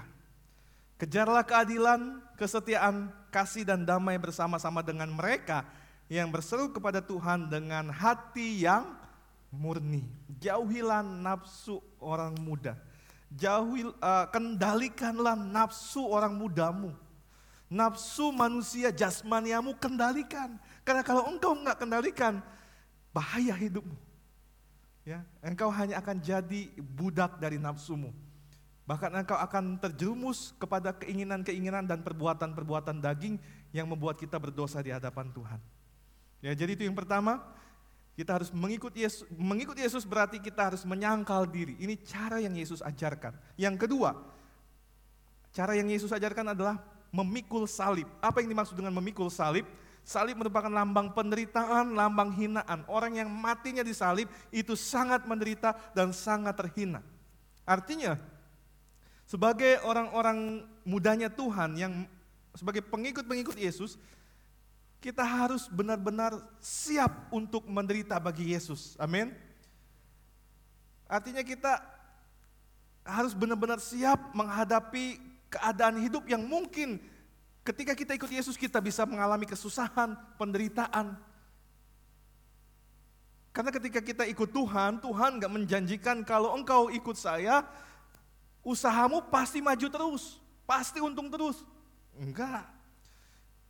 Speaker 3: Kejarlah keadilan, kesetiaan, kasih dan damai bersama-sama dengan mereka yang berseru kepada Tuhan dengan hati yang murni. Jauhilah nafsu orang muda. Jauhi, uh, kendalikanlah nafsu orang mudamu. Nafsu manusia jasmaniamu kendalikan. Karena kalau engkau enggak kendalikan, bahaya hidupmu. Ya, engkau hanya akan jadi budak dari nafsumu. Bahkan engkau akan terjerumus kepada keinginan-keinginan dan perbuatan-perbuatan daging yang membuat kita berdosa di hadapan Tuhan. Ya, jadi itu yang pertama, kita harus mengikut Yesus. Mengikut Yesus berarti kita harus menyangkal diri. Ini cara yang Yesus ajarkan. Yang kedua, cara yang Yesus ajarkan adalah memikul salib. Apa yang dimaksud dengan memikul salib? Salib merupakan lambang penderitaan, lambang hinaan. Orang yang matinya di salib itu sangat menderita dan sangat terhina. Artinya, sebagai orang-orang mudanya Tuhan yang sebagai pengikut-pengikut Yesus, kita harus benar-benar siap untuk menderita bagi Yesus. Amin. Artinya kita harus benar-benar siap menghadapi keadaan hidup yang mungkin ketika kita ikut Yesus kita bisa mengalami kesusahan, penderitaan. Karena ketika kita ikut Tuhan, Tuhan gak menjanjikan kalau engkau ikut saya, usahamu pasti maju terus, pasti untung terus. Enggak.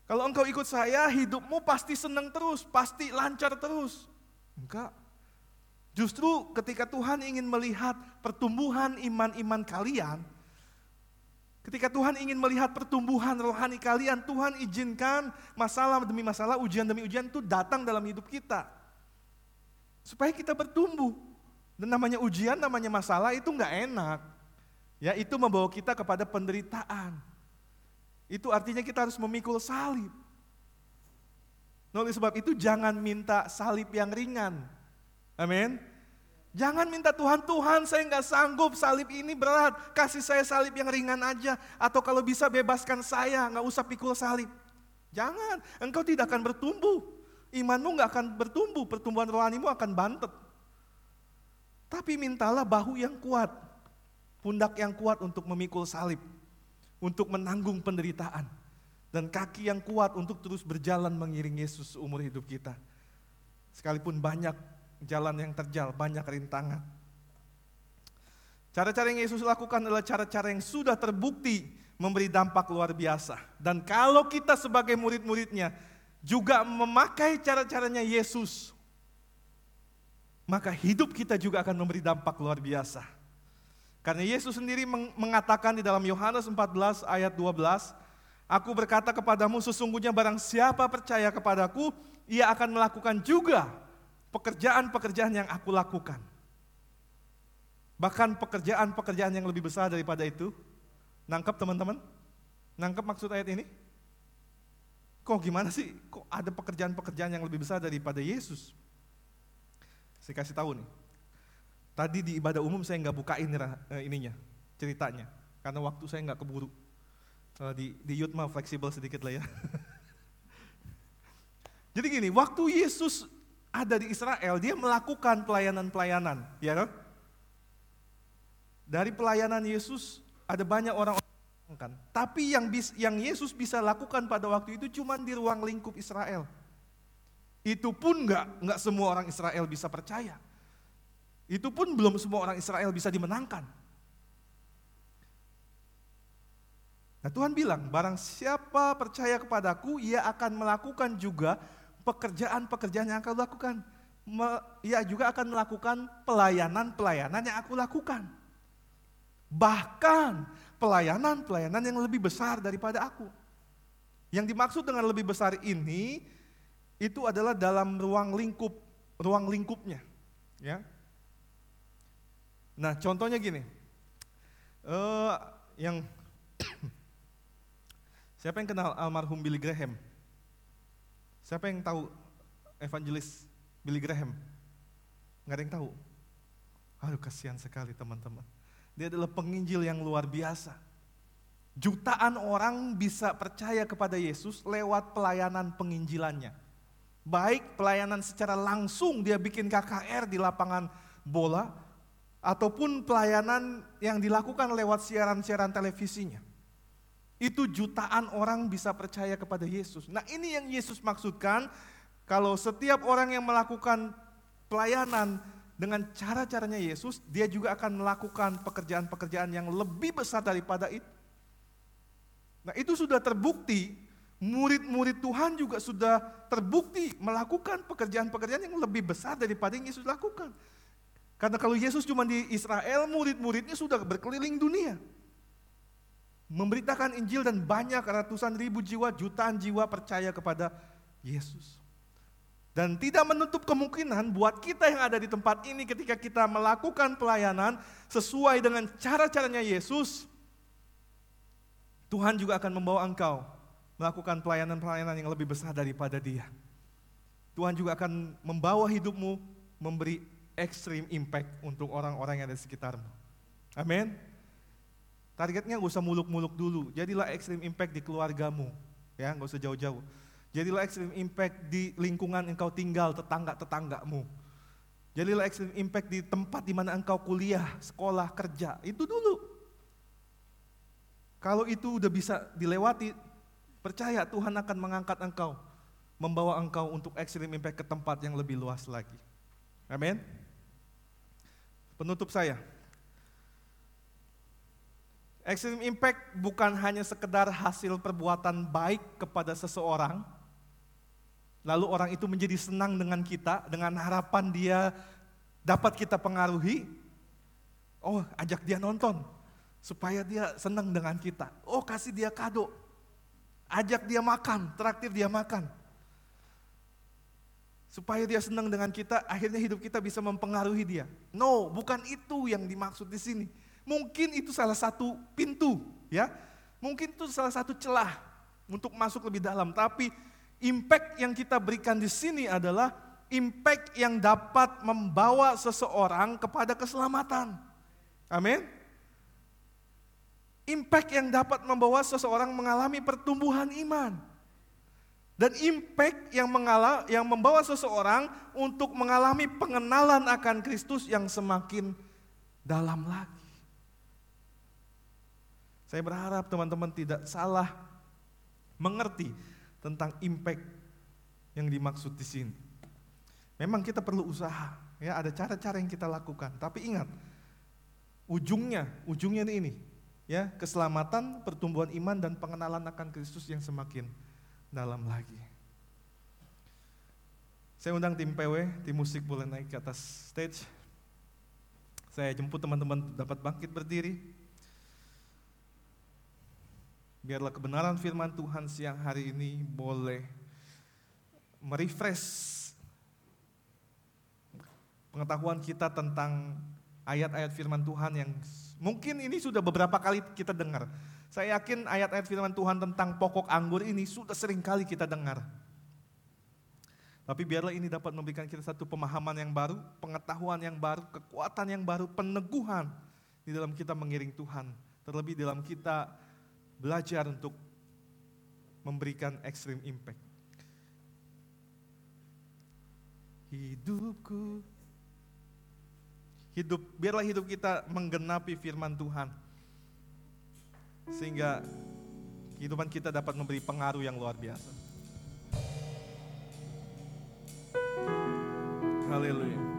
Speaker 3: Kalau engkau ikut saya, hidupmu pasti senang terus, pasti lancar terus. Enggak. Justru ketika Tuhan ingin melihat pertumbuhan iman-iman kalian, Ketika Tuhan ingin melihat pertumbuhan rohani kalian, Tuhan izinkan masalah demi masalah, ujian demi ujian itu datang dalam hidup kita. Supaya kita bertumbuh. Dan namanya ujian, namanya masalah itu nggak enak. Ya, itu membawa kita kepada penderitaan. Itu artinya kita harus memikul salib. Nah, oleh sebab itu jangan minta salib yang ringan. Amin. Jangan minta Tuhan, Tuhan saya nggak sanggup salib ini berat, kasih saya salib yang ringan aja. Atau kalau bisa bebaskan saya, nggak usah pikul salib. Jangan, engkau tidak akan bertumbuh. Imanmu nggak akan bertumbuh, pertumbuhan rohanimu akan bantet. Tapi mintalah bahu yang kuat, pundak yang kuat untuk memikul salib, untuk menanggung penderitaan. Dan kaki yang kuat untuk terus berjalan mengiring Yesus umur hidup kita. Sekalipun banyak jalan yang terjal, banyak rintangan. Cara-cara yang Yesus lakukan adalah cara-cara yang sudah terbukti memberi dampak luar biasa. Dan kalau kita sebagai murid-muridnya juga memakai cara-caranya Yesus, maka hidup kita juga akan memberi dampak luar biasa. Karena Yesus sendiri mengatakan di dalam Yohanes 14 ayat 12, Aku berkata kepadamu sesungguhnya barang siapa percaya kepadaku, ia akan melakukan juga pekerjaan-pekerjaan yang aku lakukan. Bahkan pekerjaan-pekerjaan yang lebih besar daripada itu. Nangkep teman-teman? Nangkep maksud ayat ini? Kok gimana sih? Kok ada pekerjaan-pekerjaan yang lebih besar daripada Yesus? Saya kasih tahu nih. Tadi di ibadah umum saya nggak bukain eh, ininya, ceritanya. Karena waktu saya nggak keburu. Di, di youth mah fleksibel sedikit lah ya. [laughs] Jadi gini, waktu Yesus ada di Israel, dia melakukan pelayanan-pelayanan, ya kan? Dari pelayanan Yesus ada banyak orang kan. Tapi yang bis, yang Yesus bisa lakukan pada waktu itu cuma di ruang lingkup Israel. Itu pun enggak, enggak semua orang Israel bisa percaya. Itu pun belum semua orang Israel bisa dimenangkan. Nah Tuhan bilang, barang siapa percaya kepadaku, ia akan melakukan juga pekerjaan-pekerjaan yang aku lakukan. ia juga akan melakukan pelayanan-pelayanan yang aku lakukan. Bahkan pelayanan-pelayanan yang lebih besar daripada aku. Yang dimaksud dengan lebih besar ini itu adalah dalam ruang lingkup, ruang lingkupnya, ya. Nah, contohnya gini. Uh, yang [coughs] siapa yang kenal almarhum Billy Graham? Siapa yang tahu evangelis Billy Graham? Nggak ada yang tahu. Aduh kasihan sekali teman-teman. Dia adalah penginjil yang luar biasa. Jutaan orang bisa percaya kepada Yesus lewat pelayanan penginjilannya. Baik pelayanan secara langsung dia bikin KKR di lapangan bola, ataupun pelayanan yang dilakukan lewat siaran-siaran televisinya. Itu jutaan orang bisa percaya kepada Yesus. Nah ini yang Yesus maksudkan, kalau setiap orang yang melakukan pelayanan dengan cara-caranya Yesus, dia juga akan melakukan pekerjaan-pekerjaan yang lebih besar daripada itu. Nah itu sudah terbukti murid-murid Tuhan juga sudah terbukti melakukan pekerjaan-pekerjaan yang lebih besar daripada yang Yesus lakukan. Karena kalau Yesus cuma di Israel, murid-muridnya sudah berkeliling dunia. Memberitakan Injil dan banyak ratusan ribu jiwa, jutaan jiwa percaya kepada Yesus. Dan tidak menutup kemungkinan buat kita yang ada di tempat ini ketika kita melakukan pelayanan sesuai dengan cara-caranya Yesus, Tuhan juga akan membawa engkau melakukan pelayanan-pelayanan yang lebih besar daripada dia. Tuhan juga akan membawa hidupmu memberi extreme impact untuk orang-orang yang ada di sekitarmu. Amin. Targetnya gak usah muluk-muluk dulu, jadilah extreme impact di keluargamu, ya gak usah jauh-jauh. Jadilah extreme impact di lingkungan engkau tinggal, tetangga-tetanggamu. Jadilah extreme impact di tempat di mana engkau kuliah, sekolah, kerja, itu dulu. Kalau itu udah bisa dilewati, Percaya Tuhan akan mengangkat engkau, membawa engkau untuk extreme impact ke tempat yang lebih luas lagi. Amin. Penutup saya. Extreme impact bukan hanya sekedar hasil perbuatan baik kepada seseorang, lalu orang itu menjadi senang dengan kita, dengan harapan dia dapat kita pengaruhi. Oh, ajak dia nonton supaya dia senang dengan kita. Oh, kasih dia kado Ajak dia makan, traktir dia makan. Supaya dia senang dengan kita, akhirnya hidup kita bisa mempengaruhi dia. No, bukan itu yang dimaksud di sini. Mungkin itu salah satu pintu, ya. Mungkin itu salah satu celah untuk masuk lebih dalam, tapi impact yang kita berikan di sini adalah impact yang dapat membawa seseorang kepada keselamatan. Amin. Impact yang dapat membawa seseorang mengalami pertumbuhan iman. Dan impact yang, mengala, yang membawa seseorang untuk mengalami pengenalan akan Kristus yang semakin dalam lagi. Saya berharap teman-teman tidak salah mengerti tentang impact yang dimaksud di sini. Memang kita perlu usaha, ya ada cara-cara yang kita lakukan. Tapi ingat, ujungnya, ujungnya ini, ya keselamatan, pertumbuhan iman dan pengenalan akan Kristus yang semakin dalam lagi. Saya undang tim PW, tim musik boleh naik ke atas stage. Saya jemput teman-teman dapat bangkit berdiri. Biarlah kebenaran firman Tuhan siang hari ini boleh merefresh pengetahuan kita tentang ayat-ayat firman Tuhan yang Mungkin ini sudah beberapa kali kita dengar. Saya yakin ayat-ayat firman Tuhan tentang pokok anggur ini sudah sering kali kita dengar. Tapi biarlah ini dapat memberikan kita satu pemahaman yang baru, pengetahuan yang baru, kekuatan yang baru, peneguhan di dalam kita mengiring Tuhan. Terlebih dalam kita belajar untuk memberikan extreme impact. Hidupku hidup biarlah hidup kita menggenapi firman Tuhan. Sehingga kehidupan kita dapat memberi pengaruh yang luar biasa. Haleluya.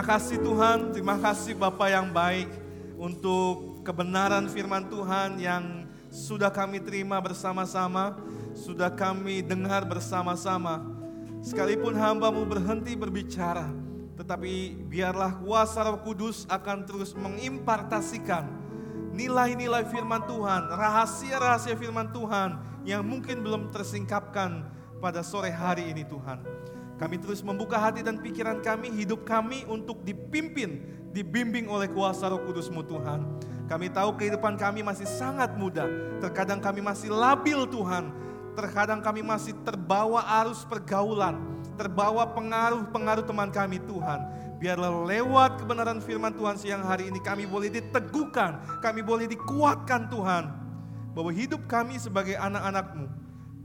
Speaker 3: Terima kasih Tuhan, terima kasih Bapak yang baik untuk kebenaran firman Tuhan yang sudah kami terima bersama-sama, sudah kami dengar bersama-sama. Sekalipun hambamu berhenti berbicara, tetapi biarlah kuasa roh kudus akan terus mengimpartasikan nilai-nilai firman Tuhan, rahasia-rahasia firman Tuhan yang mungkin belum tersingkapkan pada sore hari ini Tuhan. Kami terus membuka hati dan pikiran kami, hidup kami untuk dipimpin, dibimbing oleh kuasa roh kudusmu Tuhan. Kami tahu kehidupan kami masih sangat muda, terkadang kami masih labil Tuhan, terkadang kami masih terbawa arus pergaulan, terbawa pengaruh-pengaruh teman kami Tuhan. Biarlah lewat kebenaran firman Tuhan siang hari ini kami boleh diteguhkan, kami boleh dikuatkan Tuhan. Bahwa hidup kami sebagai anak-anakmu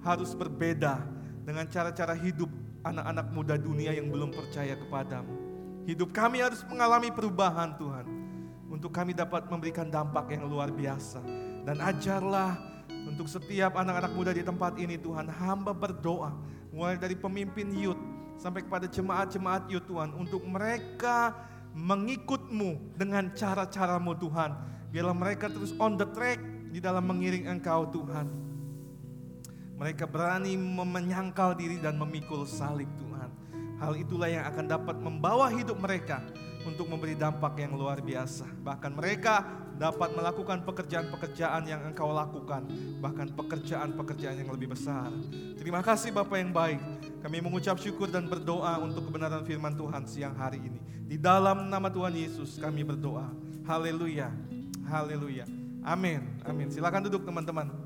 Speaker 3: harus berbeda dengan cara-cara hidup anak-anak muda dunia yang belum percaya kepadamu. Hidup kami harus mengalami perubahan Tuhan. Untuk kami dapat memberikan dampak yang luar biasa. Dan ajarlah untuk setiap anak-anak muda di tempat ini Tuhan. Hamba berdoa mulai dari pemimpin youth sampai kepada jemaat-jemaat youth Tuhan. Untuk mereka mengikutmu dengan cara-caramu Tuhan. Biarlah mereka terus on the track di dalam mengiring engkau Tuhan. Mereka berani menyangkal diri dan memikul salib Tuhan. Hal itulah yang akan dapat membawa hidup mereka untuk memberi dampak yang luar biasa. Bahkan mereka dapat melakukan pekerjaan-pekerjaan yang engkau lakukan. Bahkan pekerjaan-pekerjaan yang lebih besar. Terima kasih Bapak yang baik. Kami mengucap syukur dan berdoa untuk kebenaran firman Tuhan siang hari ini. Di dalam nama Tuhan Yesus kami berdoa. Haleluya. Haleluya. Amin. Amin. Silakan duduk teman-teman.